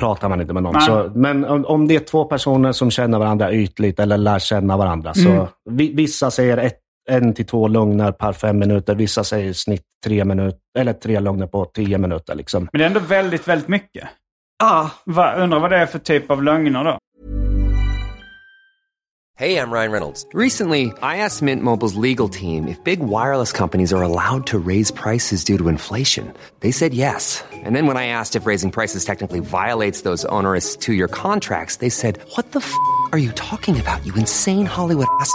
pratar man inte med någon. Så, men om, om det är två personer som känner varandra ytligt eller lär känna varandra. Så Mm. vi, vissa säger ett, en till två lögner per fem minuter. Vissa säger i snitt tre, minuter, eller tre lögner på tio minuter. Liksom. Men det är ändå väldigt, väldigt mycket. Ah. Va, undrar vad det är för typ av lögner då? Hey, I'm Ryan Reynolds. Recently, I asked Mint Mobile's legal team if big wireless companies are allowed to raise prices due to inflation. They said yes. And then when I asked if raising prices technically violates those onerous two year contracts, they said, What the f are you talking about, you insane Hollywood ass?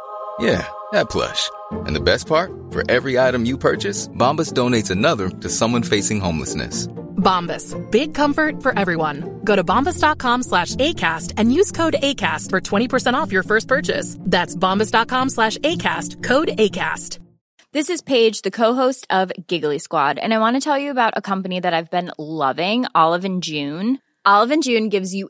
Yeah, that plush. And the best part? For every item you purchase, Bombas donates another to someone facing homelessness. Bombas. Big comfort for everyone. Go to bombas.com slash ACAST and use code ACAST for 20% off your first purchase. That's bombas.com slash ACAST. Code ACAST. This is Paige, the co-host of Giggly Squad, and I want to tell you about a company that I've been loving, Olive and June. Olive and June gives you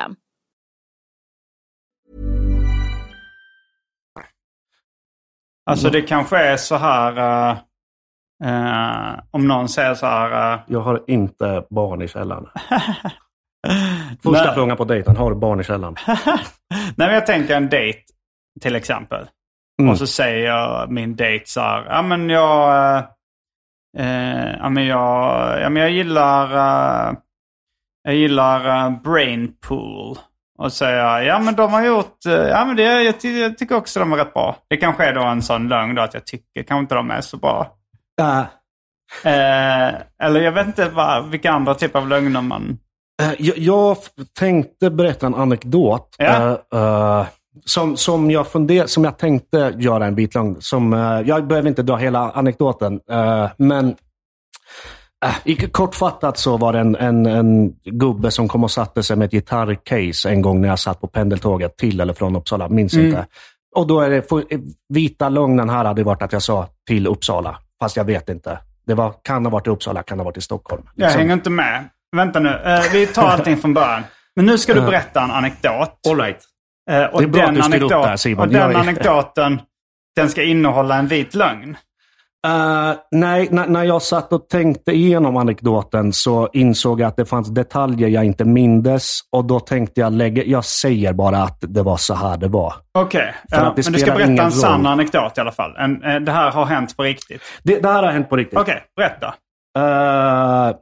Alltså det kanske är så här... eh, eh, om någon säger så här... eh, Jag har inte barn i källaren. Första Nej. frågan på dejten, har du barn i källaren? Nej, men jag tänker en dejt till exempel. Mm. Och så säger min dejt så här, ja men jag... Eh, ja, men jag, ja men jag gillar... jag gillar uh, Brainpool. Och säger jag, ja men de har gjort... eh, ja men det, jag, jag tycker också de är rätt bra. Det kanske är då en sån lögn då att jag tycker kanske inte de är så bra. Äh, Eh, eller jag vet inte vad, vilka andra typer av lögner man... Eh, Jag, jag tänkte berätta en anekdot. Ja. eh, eh, som, som, jag funder, som jag tänkte göra en bit lång. Som, jag behöver inte dra hela anekdoten. men uh, i, kortfattat så var det en, en, en gubbe som kom och satte sig med ett gitarrcase en gång när jag satt på pendeltåget till eller från Uppsala. Minns Mm. inte. Och då är det, för, vita lögnen här hade varit att jag sa till Uppsala. Fast jag vet inte. Det var, kan ha varit i Uppsala, kan ha varit i Stockholm. Jag Liksom. hänger inte med. Vänta nu, eh, vi tar allting från början. Men nu ska du berätta en anekdot. All right. Eh, och Det är bra att du styr upp det här, Simon. Och den Jag anekdoten, den ska innehålla en vit lögn. Eh, nej, när, jag satt och tänkte igenom anekdoten så insåg jag att det fanns detaljer jag inte mindes. Och då tänkte jag, lägga, jag säger bara att det var så här det var. Okej, ja, att det men du ska berätta en sann anekdot i alla fall. En, eh, det här har hänt på riktigt. Det, det här har hänt på riktigt. Okej, berätta. Eh,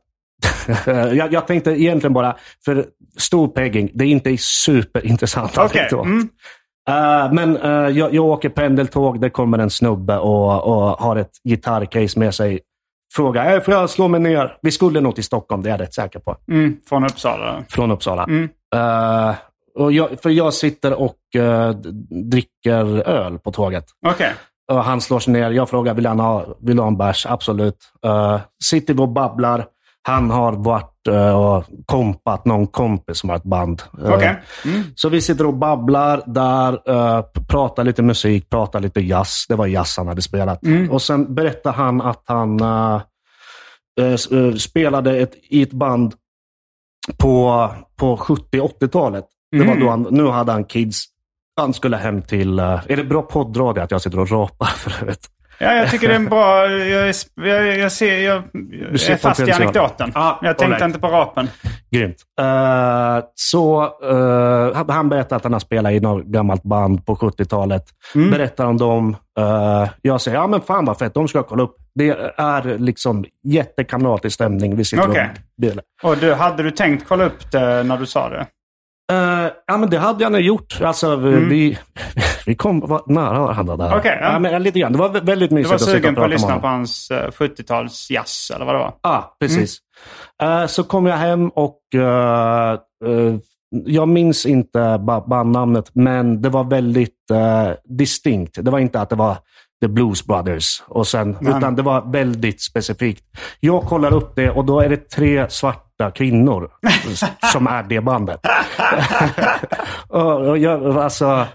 jag, jag tänkte egentligen bara, för stor pegging, det är inte superintressant Okej, anekdot. mm. Eh, men eh, jag, jag åker pendeltåg, det kommer en snubbe och, och har ett gitarrcase med sig. Frågar, äh, får jag slå mig ner? Vi skulle nog till Stockholm, det är jag rätt säker på. Mm, från Uppsala. Från Uppsala. Mm. Eh, och jag, för jag sitter och dricker öl på tåget. Okej. Och han slår sig ner. Jag frågar, vill han ha, vill ha en bärs? Absolut. Uh, sitter vi och babblar. Han har varit och kompat någon kompis som har ett band. Eh, Okej. Mm. Så vi sitter och babblar där, uh, pratar lite musik, pratar lite jazz. Det var jazz han hade spelat. Mm. Och sen berättar han att han, eh, eh, eh, spelade ett, i ett band på, på 70-80-talet. Det var då han, nu hade han kids. Han skulle hem till... eh, är det bra poddradio att jag sitter och rapar för övrigt? Ja, jag tycker det är en bra... Jag, jag, jag, ser, jag, jag ser är fast i anekdoten. Ah, jag tänkte alright. inte på rapen. Grymt. Eh, så eh, han- berättar att han har spelat i något gammalt band på 70-talet. Mm. Berättar om dem. Eh, jag säger, ja men fan vad fett, de ska jag kolla upp. Det är liksom jättekamratlig stämning. Vi sitter Okej. och. Och du, hade du tänkt kolla upp det när du sa det? Eh, ja, men det hade jag nog gjort. Alltså, vi, vi, vi kom var nära varandra där. Mm. Okej, ja. ja. men lite grann. Det var vä- väldigt Du mysigt var att sitta sugen på att lyssna på hans eh, 70-tals jazz, eller vad det var? Ja, precis. Mm. Eh, så kom jag hem och eh, eh, jag minns inte ba- bandnamnet, men det var väldigt eh, distinkt. Det var inte att det var The Blues Brothers, och sen, Nej. utan det var väldigt specifikt. Jag kollar upp det och då är det tre svarta kvinnor s- som är det bandet. och, jag, alltså,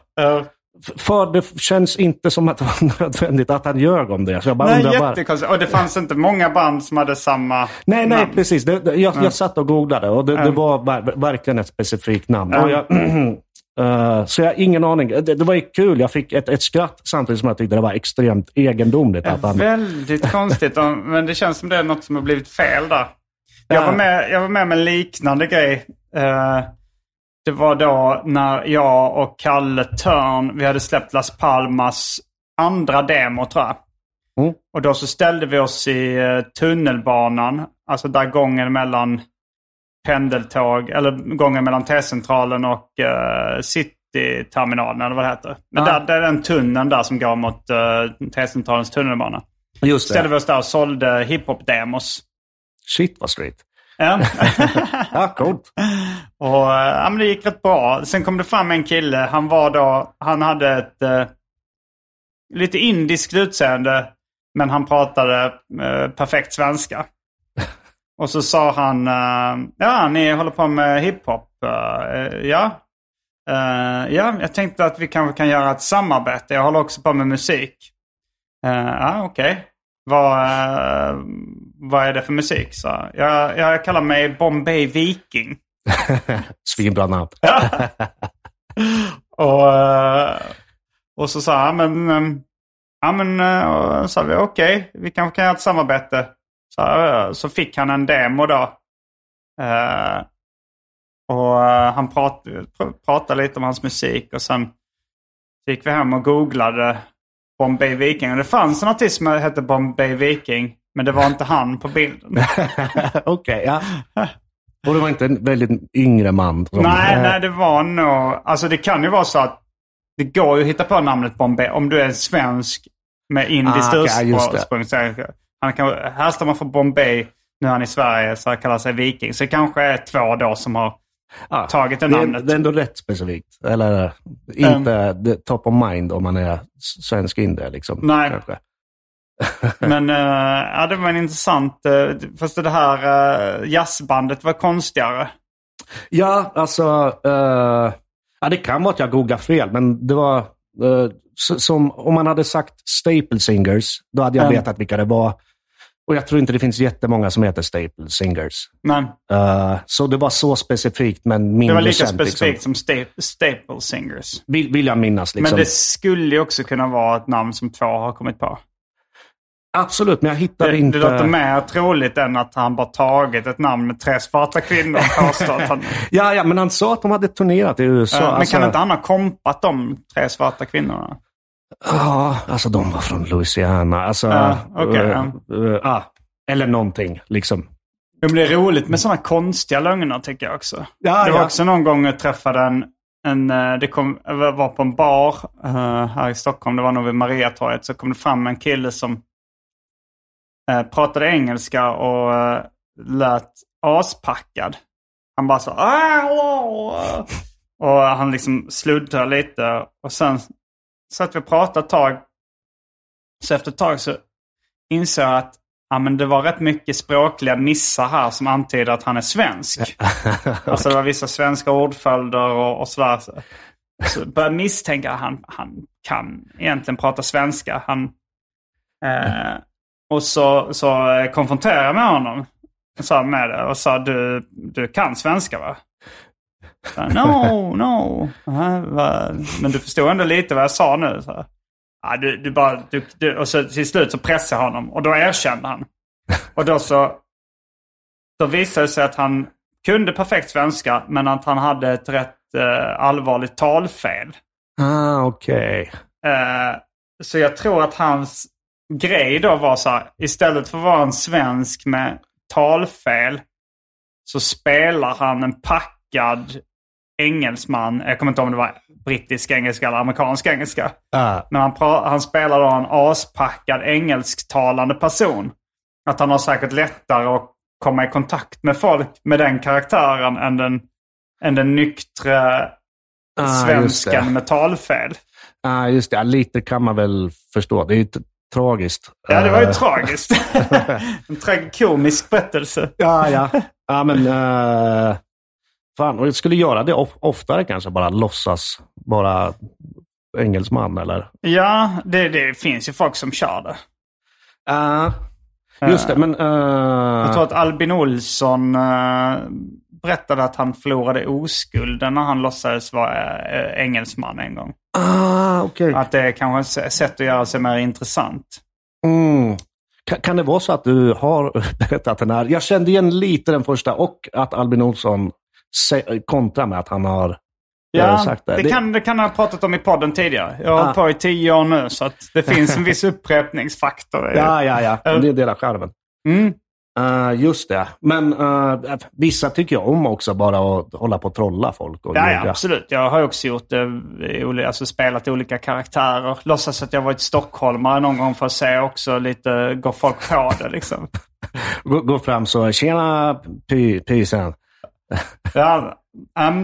för det känns inte som att det var nödvändigt att han ljög om det. Så jag bara Nej, undrar var- jättekonstigt. Och det fanns inte många band som hade samma Nej, nej, namn. precis. Det, det, jag, jag satt och googlade och det, det Mm. var ver, verkligen ett specifikt namn. Mm. Jag, eh, så jag har ingen aning. Det, det var kul. Jag fick ett, ett skratt samtidigt som jag tyckte det var extremt egendomligt. Att han, Väldigt konstigt. Men det känns som det är något som har blivit fel där. Jag Ja. var med, jag var med med en liknande grej. Eh, det var då när jag och Kalle Törn, vi hade släppt Las Palmas andra demo tror jag. Mm. Och då så ställde vi oss i eh, tunnelbanan, alltså där gången mellan pendeltåg, eller gången mellan T-centralen och uh, Cityterminalen eller vad det heter. Men där, där är den tunneln där som går mot uh, T-centralens tunnelbana. just Ställde vi det. oss där och sålde hiphop-demos. Shit vad street. Ja. Ja, coolt. och eh, ja, men det gick rätt bra. Sen kom det fram en kille. Han var då, han hade ett eh, lite indiskt utseende. Men han pratade eh, perfekt svenska. Och så sa han, eh, ja ni håller på med hiphop. Eh, ja. Eh, ja, jag tänkte att vi kanske kan göra ett samarbete. Jag håller också på med musik. Ja, okej. Vad, eh, vad är det för musik? Så jag, jag kallar mig Bombay Viking. Svinbra namn. Och, eh, och så sa han, men, eh, ja men, eh, och sa vi okej, vi kanske kan göra ett samarbete. Så, eh, så fick han en demo då. Eh, och eh, han prat, pr- pratade lite om hans musik och sen gick vi hem och googlade Bombay Viking. Och det fanns en artist som hette Bombay Viking, men det var inte han på bilden. Okej, ja. Och det var inte en väldigt yngre man. Som, Nej, nej, det var nog... Alltså det kan ju vara så att det går ju att hitta på namnet Bombay om du är svensk med indiskt Ah, ursprung. Han kan, härstammar från Bombay, nu är han i Sverige så han kallar sig viking. Så det kanske är två då som har ja, tagit det det, namnet. det är ändå rätt specifikt. Eller inte the top of mind om man är svensk indier. Liksom, Nej. Kanske. Men eh, ja, det var en intressant... Uh, fast det här uh, jazzbandet var konstigare. Ja, alltså... eh, ja, det kan vara att jag googlar fel, men det var... s- som om man hade sagt Staple Singers, då hade jag Mm. vetat vilka det var. Och jag tror inte det finns jättemånga som heter Staple Singers. Men Eh, så det var så specifikt, men mindre det var lika känt, specifikt Liksom. som sta- Staple Singers. Vill, vill jag minnas. Liksom. Men det skulle också kunna vara ett namn som två har kommit på. Absolut, men jag hittade Det, inte... det låter mer troligt än att han bara tagit ett namn med tre svarta kvinnor och påstår att han... Ja, ja, men han sa att de hade turnerat i USA. Men alltså, kan inte han ha kompat de tre svarta kvinnorna? Ja, alltså de var från Louisiana. Alltså, Ja, okej, eh, ja. eh, ah, eller någonting, liksom. Det blir roligt med sådana konstiga lögner tycker jag också. Ja, det var ja. också någon gång jag träffade en, en eh, det kom, var på en bar här i Stockholm, det var nog vid Mariatorget, så kom det fram en kille som pratade engelska och eh, lät aspackad. Han bara så "Ah, oh." Och han liksom sluddrade lite och sen satt vi och pratade ett tag. Så efter ett tag så insåg jag att ja, men det var rätt mycket språkliga missar här som antyder att han är svensk. Alltså det var vissa svenska ordföljder och, och sådär. Så, så började jag misstänka att han, han kan egentligen prata svenska. Han, eh, och så, så eh, konfronterade jag med honom. Sa med det och sa du, du kan svenska va? Så, no, no. Men du förstod ändå lite vad jag sa nu. Så. Ja, du, du bara, du, du, och så till slut så pressade jag honom och då erkände han. Och då så då visade det sig att han kunde perfekt svenska men att han hade ett rätt eh, allvarligt talfel. Ah, okej. Eh, så jag tror att hans grej då var så här, istället för att vara en svensk med talfel så spelar han en packad engelsman. Jag kommer inte ihåg om det var brittisk engelska eller amerikansk engelska. Ah. Men han, han spelar då en aspackad engelsktalande person. Att han har säkert lättare att komma i kontakt med folk med den karaktären än den, än den nyktre Ah, svensken med talfel. Ah, just det. Ja, Lite kan man väl förstå. Det är tragiskt. Ja, det var ju Eh, tragiskt. en tragikomisk berättelse. Ja, ja. Ja, men... Uh, fan, och jag skulle göra det of- oftare kanske. Bara låtsas vara engelsman eller... Ja, det, det finns ju folk som kör det. Uh, just det, men... Uh, Jag tror att Albin Olsson eh, berättade att han förlorade oskulden när han låtsades vara eh, engelsman en gång. Ah, okej. Att det är kanske ett sätt att göra sig mer intressant. Mm. Kan, kan det vara så att du har berättat den här? Jag kände igen lite den första och att Albin Olsson kontrar med att han har eh, Ja, sagt det. det, kan, det kan jag ha pratat om i podden tidigare. Jag har Ah. på i tio år nu så att det finns en viss upprepningsfaktor. Ja, ja, ja. Det är del av skärmen. Mm. Uh, just det. Men uh, vissa tycker jag om också bara att hålla på och trolla folk. Och Ja, ja, absolut. Jag har också gjort det, oli- alltså spelat olika karaktärer. Låtsas att jag varit stockholmare någon gång för att se också lite, går folk på det liksom. Gå, gå fram så, tjena py, pysen. Ja,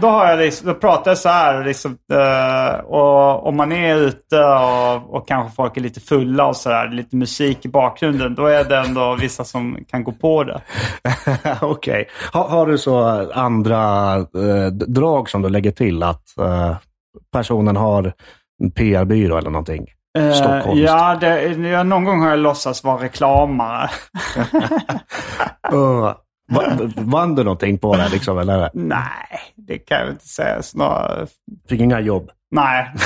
då, har jag liksom, då pratar jag så här. Liksom, eh, och om man är ute och, och kanske folk är lite fulla och så där, lite musik i bakgrunden, då är det ändå vissa som kan gå på det. Okej. Har, har du så andra eh, drag som du lägger till? Att eh, personen har en PR-byrå eller någonting? Stockholmskt. ja, det, någon gång har jag låtsats vara reklamare. Uh, vann du någonting på det? Liksom, eller? Nej, det kan jag inte säga. Snarare, Fick inga jobb? nej.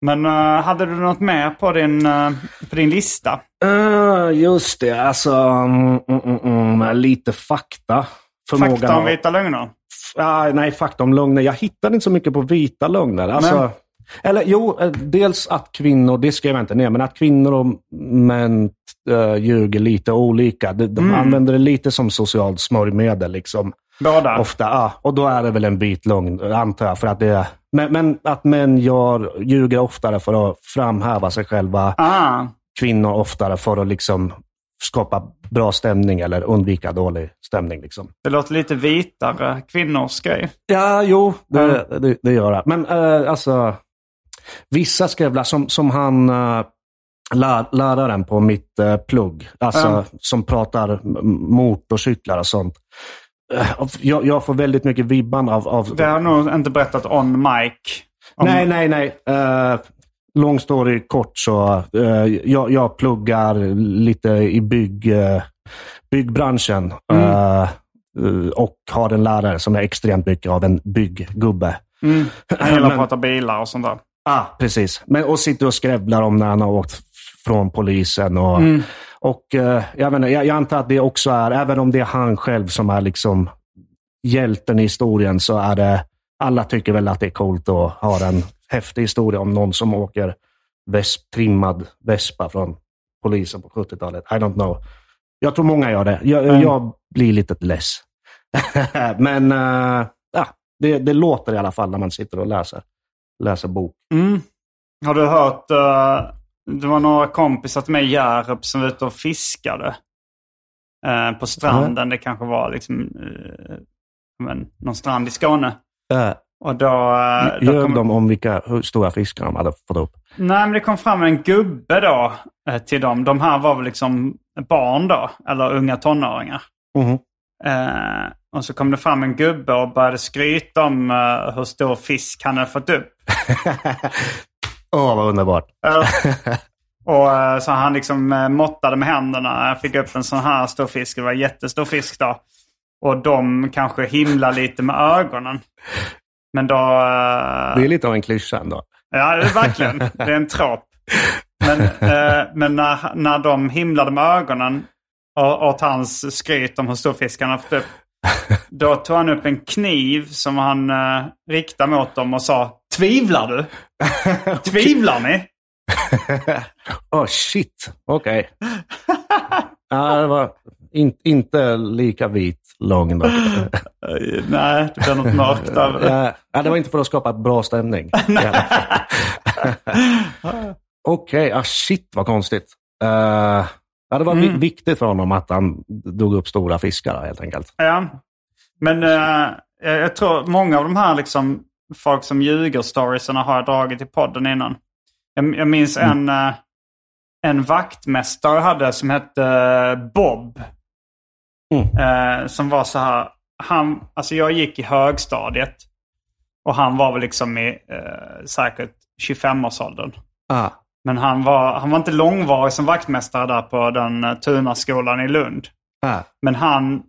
Men eh, hade du något mer på din, eh, på din lista? Uh, just det, alltså mm, mm, mm, lite fakta. Förmågan Fakta om vita lögner? Ah, nej, fakta om lögner. Jag hittade inte så mycket på vita lögner. Alltså, eller jo, eh, dels att kvinnor, det skrev jag inte ner, men att kvinnor och män uh, ljuger lite olika. De, de Mm. använder det lite som socialt smörjmedel. Liksom. Båda? Ofta, ja. Och då är det väl en vit lögn, antar jag. För att det, men, men att män gör, ljuger oftare för att framhäva sig själva. Ah, Kvinnor oftare för att liksom skapa bra stämning eller undvika dålig stämning. Liksom. det låter lite vitare kvinnors grej. Ja, jo, det, det, det gör det. Men eh, alltså, vissa skrävlar som, som han, uh, lär, läraren på mitt uh, plugg, alltså, Ja. som pratar motorcyklar och sånt. Eh, jag, jag får väldigt mycket vibban av... av Det har jag nog inte berättat on mic. Om, Nej, nej, nej. Uh, lång story kort så. eh, jag, jag pluggar lite i bygg, eh, byggbranschen. Mm. eh, eh, och har en lärare som är extremt mycket av en bygggubbe. Mm. Jag gillar att prata bilar och sånt där. Ah, precis. Men, och sitter och skrävlar om när han har åkt från polisen. Och, Mm. och eh, jag, menar, jag, jag antar att det också är, även om det är han själv som är liksom hjälten i historien, så är det, alla tycker väl att det är coolt att ha en häftig historia om någon som åker vesp, trimmad vespa från polisen på 70-talet. I don't know. Jag tror många gör det. Jag, Mm. jag blir lite less. Men ja, det, det låter i alla fall när man sitter och läser, läser bok. Mm. Har du hört? eh, det var några kompisar till mig i Hjärup som var ute och fiskade. eh, på stranden. Det kanske var liksom eh, men, någon strand i Skåne. Uh, Och då... då Ljög kom, de om vilka, hur stora fiskar de hade fått upp? Nej, men det kom fram en gubbe då till dem. De här var väl liksom barn då, eller unga tonåringar. Mhm. Eh, och så kom det fram en gubbe och började skryta om eh, hur stor fisk han hade fått upp. Åh, vad underbart. Och eh, så han liksom eh, måttade med händerna. Jag fick upp en sån här stor fisk. Det var en jättestor fisk då. Och de kanske himlar lite med ögonen. Men då... Det är lite av en klyscha ändå. Ja, det är verkligen. Det är en trop. Men, men när, när de himlade med ögonen och- åt hans skryt om hur stor fisk han haft upp. Då tog han upp en kniv som han eh, riktade mot dem och sa Tvivlar du? Tvivlar ni? oh shit, okej. ja, det var in, inte lika vit lång. Nej, det blev något mörkt över det. Ja, det var inte för att skapa bra stämning. Okej, ah, shit vad konstigt. Eh, ja, det var vi- viktigt för honom att han drog upp stora fiskar helt enkelt. Ja. Men eh, jag tror många av de här liksom, folk som ljuger storiesarna har jag dragit i podden innan. Jag, jag minns en, eh, en vaktmästare jag hade som hette eh, Bob. Eh, som var så här. Han, alltså jag gick i högstadiet. Och han var väl liksom i eh, säkert 25-årsåldern. Ah, Men han var, han var inte långvarig som vaktmästare där på den uh, Tunaskolan i Lund. ah, Men han,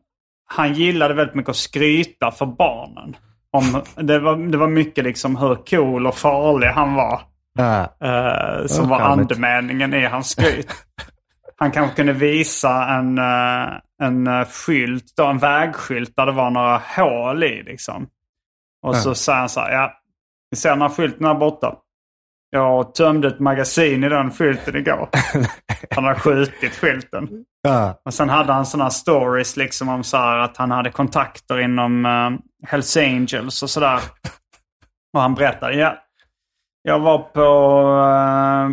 han gillade väldigt mycket att skryta för barnen. Om, det, var, det var mycket liksom hur cool och farlig han var. ah. eh, som var andemeningen i hans skryt. Han kanske kunde visa en, eh, en eh, skylt, då, en vägskylt där det var några hål i. Liksom. Och så säger han så här, ja, ni ser den här skylten här borta. Jag tömde ett magasin i den skylten igår. Han har skjutit skylten. ah. Och sen hade han sådana stories liksom om så att han hade kontakter inom uh, Hells Angels och sådär. Och han berättade, ja. Jag var på,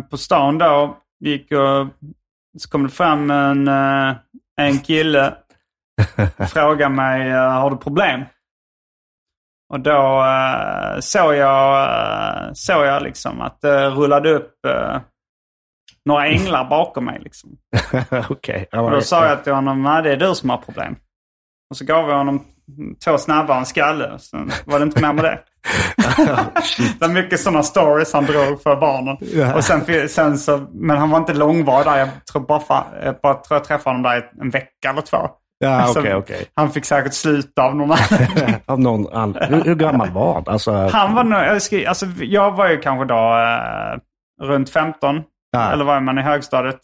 uh, på stan då. Gick och så kom det fram en, eh, en kille. Frågade mig, uh, har du problem? Och då uh, såg jag, uh, såg jag liksom att det rullade upp uh, några änglar bakom mig. Liksom. Och då sa jag till honom, nej det är du som har problem. Och så gav jag honom två snabbar och en skalle. Sen var det inte mer med det. det var mycket sådana stories han drog för barnen. Ja. Och sen, sen så, men han var inte långvarig där. Jag tror bara, jag bara tror jag träffade honom där i en vecka eller två. Ja, Alltså, okej, okej. Han fick säkert sluta av någon annan. Av någon an... hur, hur gammal var han? Alltså, Han var nog, jag, alltså, jag var ju kanske då eh, runt 15. Ja. Eller var man i högstadiet?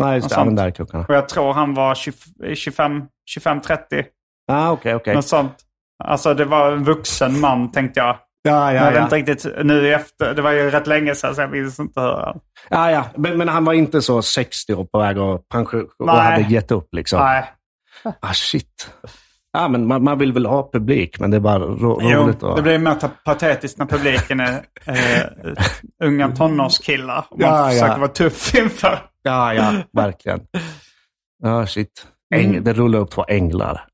nej, just det. där är kuckarna. Och jag tror han var 25, 25-30. Ah, okej, okej. Något sånt. Alltså det var en vuxen man tänkte jag. Ja, Jag ja, hade ja. inte riktigt, nu efter, det var ju rätt länge sedan så jag minns inte hur. ja, ja. Men, men han var inte så 60 och på väg att pension och hade gett upp liksom. Nej. Ah, shit. Ja, men man, man vill väl ha publik, men det är bara ro, Jo, roligt att... det blir mer patetiskt när publiken är eh, unga tonårskillar. Och man Ja, ja. försöker vara tuff inför. Ja, ja, verkligen. Ja, shit. Äng, Mm. Det rullar upp två änglar.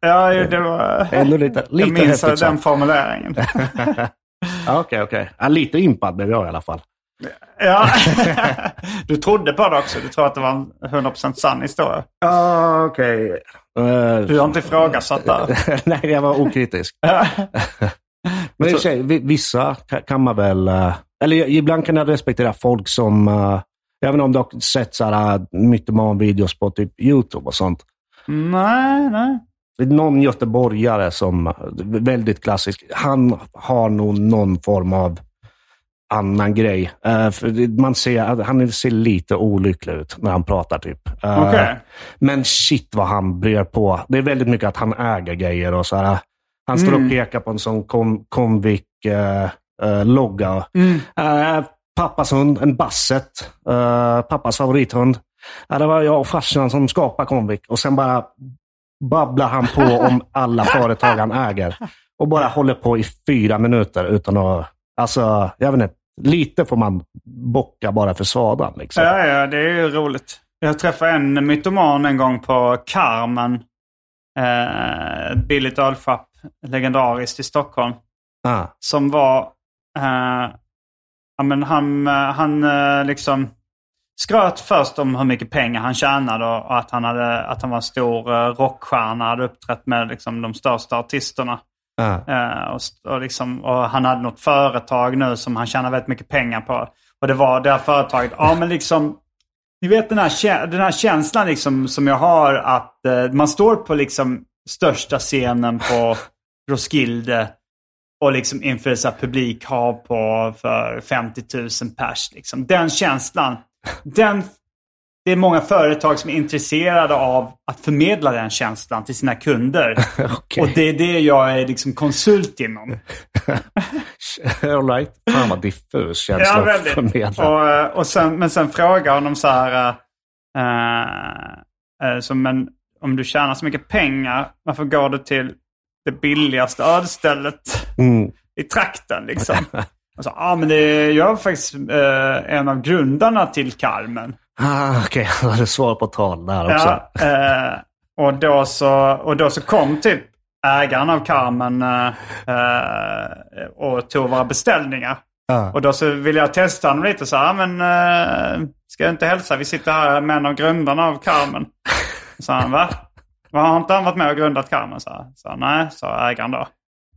Ja, ju, det var... Ändå lite, lite jag minns den formuleringen. Ja, Okej, okej. Ja, lite impad blev jag i alla fall. Ja. Du trodde på det också. Du tror att det var en 100% sann historia. Ja, okej. Eh, Du har inte ifrågasatt det. Nej, jag var okritisk. Men i och för sig, vi- vissa ka- kan man väl... eh, Eller ibland kan jag respektera folk som... eh, inte om du har sett så här mytoman-videos på typ YouTube och sånt. Nej, nej. Det är någon göteborgare som, väldigt klassisk, han har nog någon form av annan grej. Eh, man ser, han ser lite olycklig ut när han pratar typ. Eh, Okej. Men shit vad han brer på. Det är väldigt mycket att han äger grejer och så här. Han står och pekar på en sån kom, Comviq-logga. Eh, pappas hund, en Basset. Pappas favorithund. Det var jag och farsan som skapade Comviq. Och sen bara babblar han på om alla företag han äger. Och bara håller på i fyra minuter utan att... Alltså, jag vet inte. Lite får man bocka bara för svadan. Liksom. Ja, ja, det är ju roligt. Jag träffade en mytoman en gång på Carmen. Eh, ett billigt ölschapp, legendariskt i Stockholm. Ah, Som var... Eh, ja, men han, eh, han eh, liksom skröt först om hur mycket pengar han tjänade och, och att, han hade, att han var en stor eh, rockstjärna. Hade uppträtt med liksom, de största artisterna. Eh, och, och, liksom, och han hade något företag nu som han tjänar väldigt mycket pengar på. Och det var det här företaget, ja men liksom, ni vet den här, den här känslan liksom som jag har att eh, man står på liksom största scenen på Roskilde och liksom inför så publikhav på för 50 000 pers. Liksom. Den känslan, den, det är många företag som är intresserade av att förmedla den känslan till sina kunder. Okej. Och det är det jag är liksom konsult inom. All right. Fan vad diffus känsla Ja, att förmedla. Och, eh, och sen, men sen frågar honom så här, uh, uh, så, men om du tjänar så mycket pengar, varför går du till det billigaste ödstället Mm. i trakten liksom? Och så, ja men det är, jag är faktiskt eh, en av grundarna till Carmen. Ah, Okej, han hade svar på tal där också. Ja, eh, och, då så, och då så kom typ ägaren av Carmen eh, eh, och tog våra beställningar. Ja. Och då så ville jag testa honom lite så här, men eh, ska jag inte hälsa? Vi sitter här med en av grundarna av Carmen. Så han, va? Va, Har inte han varit med och grundat Carmen? Så, här. så nej, sa ägaren då.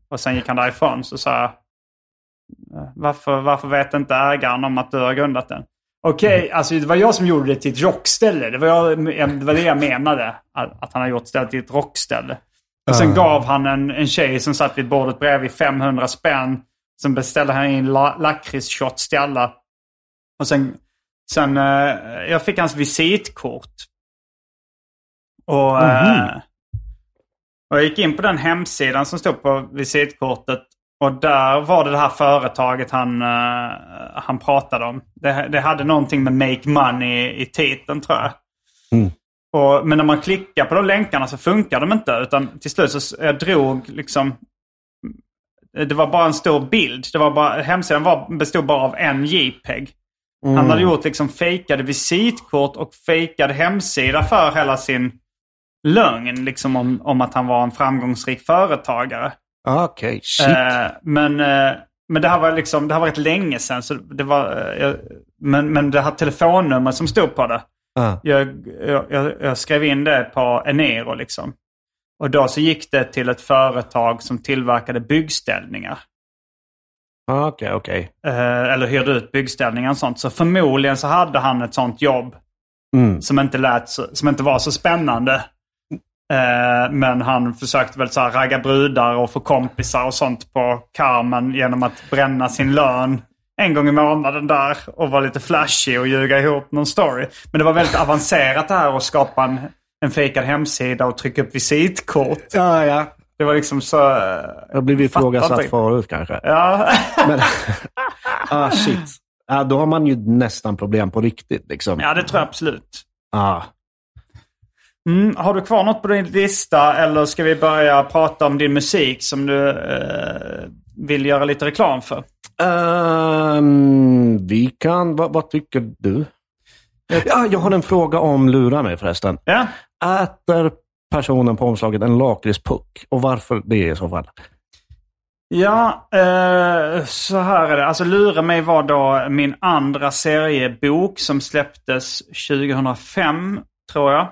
Och sen gick han därifrån. Så sa jag, "Eh, varför, varför vet inte ägaren om att du har grundat den? Okej, alltså det var jag som gjorde det till ett rockställe. Det var, jag, det var det jag menade. Att att han har gjort stället till ett rockställe. Och sen gav han en, en tjej som satt vid bordet bredvid 500 spänn. Sen beställde han in la, lakritsshots till alla. Och sen, sen eh, jag fick hans visitkort. Och, eh, och jag gick in på den hemsidan som stod på visitkortet. Och där var det det här företaget han, eh, han pratade om. Det, det hade någonting med Make Money i titeln tror jag. Och, men när man klickar på de länkarna så funkar de inte. Utan till slut så jag drog liksom... Det var bara en stor bild. Det var bara, hemsidan var, bestod bara av en JPEG. Han hade gjort liksom fejkade visitkort och fejkad hemsida för hela sin lögn. Liksom om, om att han var en framgångsrik företagare. Ah, Okej, shit. Eh, men, eh, men det här var liksom, det här var rätt länge sedan. Så det var, eh, men, men det här telefonnumret som stod på det. Ah. Jag, jag, jag, skrev in det på Enero liksom. Och då så gick det till ett företag som tillverkade byggställningar. Ah, Okej, okej. Eh, eller hyrde ut byggställningar och sånt. Så förmodligen så hade han ett sånt jobb Mm. som inte, lät som inte var så spännande. Eh, men han försökte väl så här ragga brudar och få kompisar och sånt på Carmen genom att bränna sin lön en gång i månaden där och vara lite flashig och ljuga ihop någon story. Men det var väldigt avancerat det här att skapa en, en fejkad hemsida och trycka upp visitkort. Ja, ja. Det var liksom så... eh, Jag har blivit ifrågasatt förut kanske. Ja. Men, ah, shit. Ah, då har man ju nästan problem på riktigt. Liksom. ja, det tror jag absolut. Ah. Mm, har du kvar något på din lista eller ska vi börja prata om din musik som du eh, vill göra lite reklam för? Ehm, vi kan... Vad, vad tycker du? Ja, jag har en fråga om lura mig förresten. Ja, Äter personen på omslaget en lakritspuck? Och varför det i så fall? ja eh, så här är det. Alltså Lura mig var då min andra seriebok som släpptes 2005 tror jag.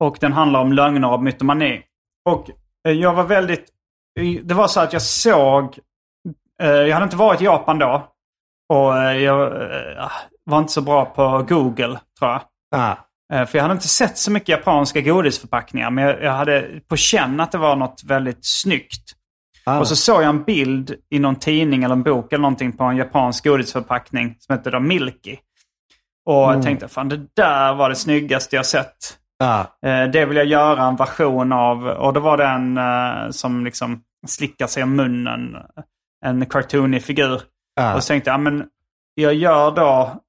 Och den handlar om lögner och mytomani. Och eh, jag var väldigt... Det var så att jag såg... Eh, jag hade inte varit i Japan då. Och eh, jag var inte så bra på Google tror jag. Ah. För jag hade inte sett så mycket japanska godisförpackningar. Men jag, hade på känn att det var något väldigt snyggt. Ah. Och så såg jag en bild i någon tidning eller en bok eller någonting på en japansk godisförpackning som hette då Milky. Och jag tänkte, fan det där var det snyggaste jag sett. Ah. Det vill jag göra en version av. Och då var det en eh, som liksom slickar sig om munnen. En cartoonig figur. Ah. Och så tänkte jag, men jag gör då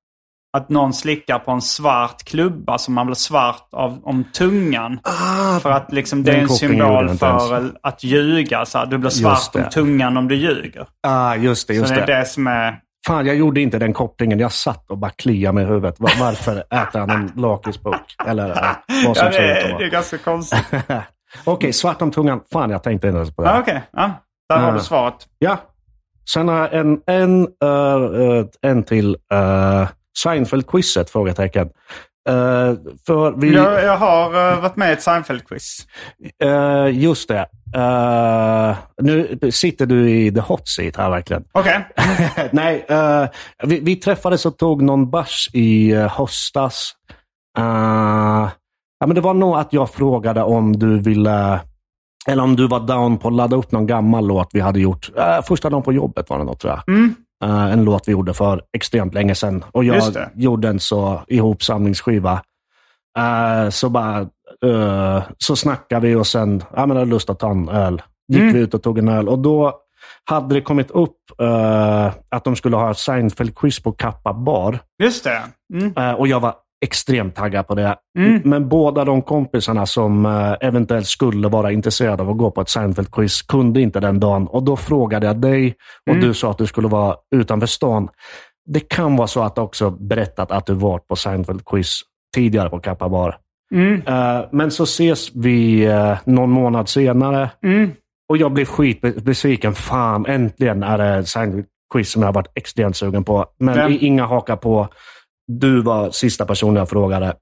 att någon slickar på en svart klubba som man blir svart av, om tungan. Ah, För att liksom det är en symbol för att ljuga. Så här, du blir svart om tungan om du ljuger. ah, just det. Just så det är det som är... Fan, jag gjorde inte den kopplingen. Jag satt och bara kliade mig i huvudet. Va- Varför äter han en lakritspuck? Eller eh, vad som Ja, det, är, det är ganska konstigt. Okej, svart om tungan. Fan, jag tänkte inte ens på det. ja, Okej, ja. där har du svaret. Ja. Sen har jag en, en, eh, en till. Uh, Seinfeld-quizet? Frågetecken. Eh, för vi, Jag, jag har eh, varit med i ett Seinfeld-quiz. eh, just det. Nu sitter du i the hot seat här verkligen. Okej. Nej, eh, vi, vi träffades och tog någon bärs i uh, höstas. Ja, men det var nog att jag frågade om du ville, eller om du var down på att ladda upp någon gammal låt vi hade gjort. första dagen på jobbet var det nog tror jag. Mm. Eh, en låt vi gjorde för extremt länge sedan. Och jag gjorde en så ihopsamlingsskiva. Eh, så bara, eh, så snackade vi och sen, ja men jag hade lust att ta en öl. Gick Mm. vi ut och tog en öl och då hade det kommit upp att de skulle ha Seinfeld-quiz på Kappa bar. Just det. Mm. Och jag var extremt taggad på det. Mm. Men båda de kompisarna som eh, eventuellt skulle vara intresserade av att gå på ett Seinfeld-quiz kunde inte den dagen. Och då frågade jag dig och Mm. du sa att du skulle vara utanför stan. Det kan vara så att du också berättat att du varit på Seinfeld-quiz tidigare på Kappa bar. Mm. Eh, men så ses vi eh, någon månad senare Mm. och jag blev skitbesviken. Fan, äntligen är det Seinfeld-quiz som jag har varit extremt sugen på. Men inga hakar på. Du var sista personen jag frågade.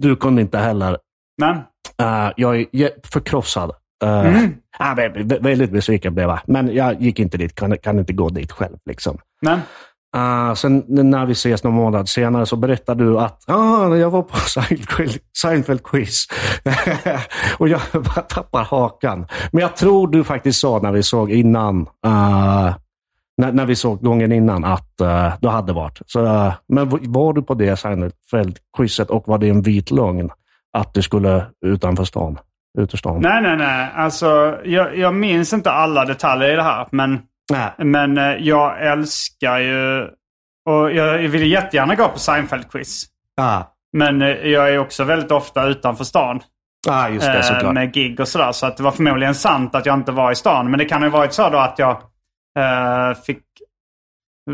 Du kunde inte heller. Men. Eh, jag är förkrossad. Uh, Mm. väldigt besviken blev jag. Men jag gick inte dit. Kan, kan inte gå dit själv. Liksom. Men. Uh, sen när vi ses någon månad senare så berättar du att ah, jag var på Seinfeld- Seinfeld-quiz. och jag bara tappar hakan. Men jag tror du faktiskt sa när vi såg innan, uh, när, när vi såg gången innan, att uh, du hade varit. Så, uh, men var du på det Seinfeld-quizet och var det en vit lögn att du skulle utanför stan? Ut stan? Nej, nej, nej. Alltså, jag, jag minns inte alla detaljer i det här. Men, Nej. men eh, jag älskar ju... Och jag vill jättegärna gå på Seinfeld-quiz. Ah. Men eh, jag är också väldigt ofta utanför stan. Ah, just det, eh, såklart. med gig och sådär. Så att det var förmodligen sant att jag inte var i stan. Men det kan ha varit så då att jag eh, fick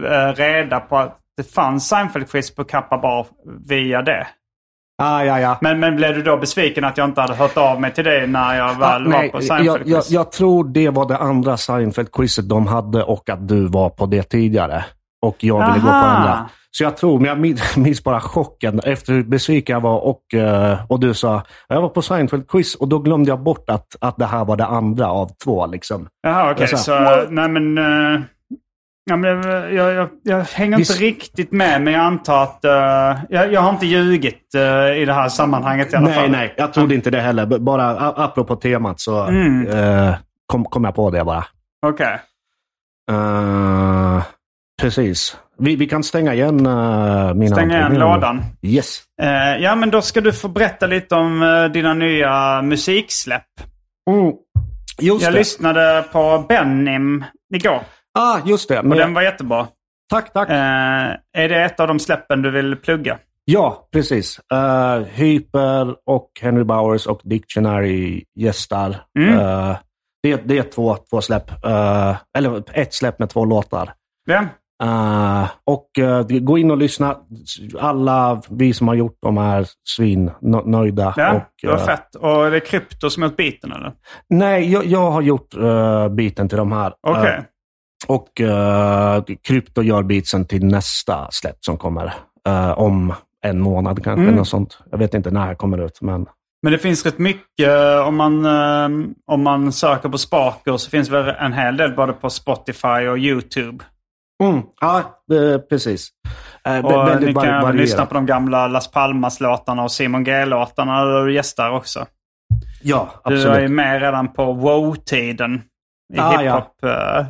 eh, reda på att det fanns Seinfeld-quiz på Kappa Bar via det. Ah, ja, ja. Men, men blev du då besviken att jag inte hade hört av mig till dig när jag Ah, väl var nej, på jag, Seinfeld-quiz? jag, jag tror det var det andra Seinfeld-quizet de hade och att du var på det tidigare. Och jag ville gå på Aha. andra. Så jag tror, men jag min- minns bara chocken efter hur besviken jag var och, eh, och du sa jag var på Seinfeld-quiz och då glömde jag bort att, att det här var det andra av två. Liksom. Jaha, okej. Jag sa, Så, nej men... eh, ja, men jag, jag, jag, hänger Vi inte rip med, men jag antar att... eh, jag, jag har inte ljugit eh, i det här sammanhanget i alla Nej, fall. nej, jag trodde inte det heller. Bara apropå temat så Mm. eh, kom, kom jag på det bara. Okej. Eh, precis. Vi, vi kan stänga igen uh, mina Stäng igen lådan. Yes. Eh, ja, men då ska du få berätta lite om eh, dina nya musiksläpp. Mm. Just Jag det. lyssnade på Benim igår Ah, just det. och Men, den var jättebra. Tack, tack. Eh, är det ett av de släppen du vill plugga? Ja, precis. Uh, Hyper och Henry Bowers och Dictionary gästar. Mm. Eh, det, det är två, två släpp. Eh, eller ett släpp med två låtar. Ja. Eh, och eh, gå in och lyssna. Alla vi som har gjort dem är svinnöjda. Ja, och, det var eh, fett. Och det är krypto som har gjort biten eller? Nej, jag, jag har gjort uh, biten till de här. Okej. Eh, och uh, Krypto gör beatsen till nästa släpp som kommer om en månad kanske. Mm. Något sånt. Jag vet inte när det kommer ut. Men... Men det finns rätt mycket om man, om man söker på Sparker så finns väl en hel del både på Spotify och YouTube. Mm. Ja, precis. Eh, Och väldigt ni kan varierat. lyssna på de gamla Las Palmas-låtarna och Simon G-låtarna där du gästar också. Ja, Du absolut. är ju med redan på wow-tiden i Ah, ja. hiphop. eh,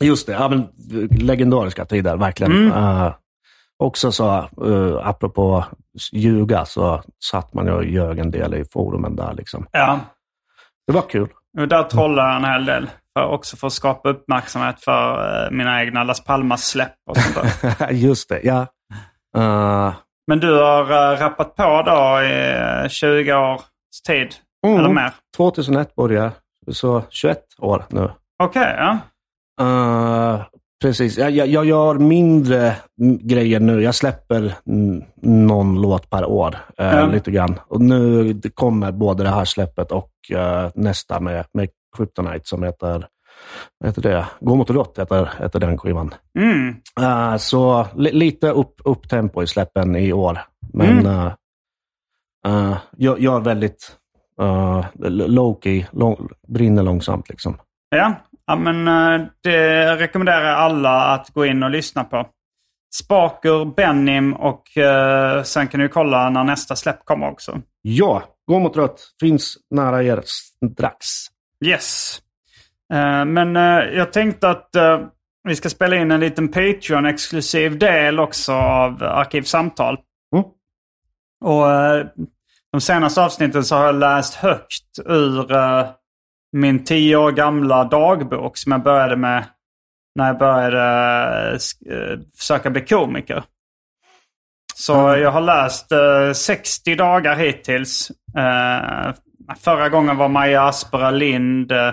Just det. Ja, men, eh, legendariska tider, verkligen. Mm. Eh, också så, uh, apropå ljuga, så satt man ju och ljög en del i forumen där. Liksom. Ja, Det var kul. och där trollar jag en hel del. För, också för att skapa uppmärksamhet för eh, mina egna Las Palmas-släpp och sånt där. Just det, ja. Eh, Men du har uh, rappat på då i eh, 20 års tid? Mm. Eller mer? 2001 började jag, så 21 år nu. Okej, ja. Eh, precis. Jag, jag, jag gör mindre mm, grejer nu. Jag släpper mm, någon låt per år, eh, Ja. lite grann. Och nu kommer både det här släppet och eh, nästa med, med Kryptonite som heter, vad heter det? Gå mot rött heter, heter den skivan. Mm. Eh, så li, lite upp, upp tempo i släppen i år. Men Mm. eh, jag, jag är väldigt uh, low-key, lång, brinner långsamt liksom. Ja, ja men det rekommenderar jag alla att gå in och lyssna på. Spaker, Benim och eh, sen kan du kolla när nästa släpp kommer också. Ja, Gå mot rött finns nära er strax. Yes. Eh, men eh, jag tänkte att eh, vi ska spela in en liten Patreon-exklusiv del också av Arkivsamtal. Mm. Och de senaste avsnitten så har jag läst högt ur min tio år gamla dagbok som jag började med när jag började försöka bli komiker. Så jag har läst eh, 60 dagar hittills. Eh, förra gången var Maja Aspera Lind eh,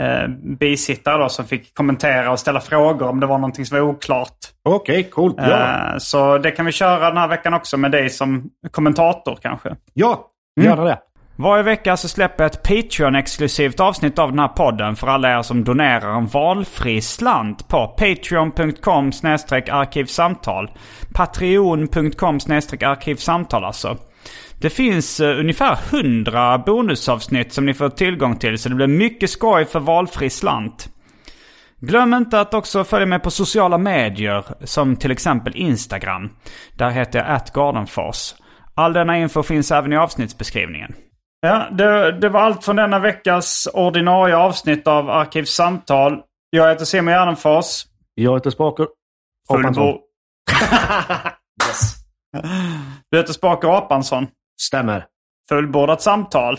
eh, bisittare då, som fick kommentera och ställa frågor om det var någonting som var oklart. Okej, coolt. Ja, Eh, så det kan vi köra den här veckan också med dig som kommentator kanske. ja Mm. göra det. Varje vecka så släpper jag ett Patreon-exklusivt avsnitt av den här podden för alla er som donerar en valfri slant på patreon.com arkivsamtal. Patreon.com arkivsamtal alltså. Det finns eh, ungefär 100 bonusavsnitt som ni får tillgång till så det blir mycket skoj för valfri slant. Glöm inte att också följa med på sociala medier som till exempel Instagram. Där heter jag atgardenfors. All denna info finns även i avsnittsbeskrivningen. Ja, det, det var allt från denna veckas ordinarie avsnitt av Arkivsamtal. Jag heter Simon Gärdenfors. Jag heter Spaker. Fullbo... Yes. Du heter Spaker Apansson. Stämmer. Fullbordat samtal.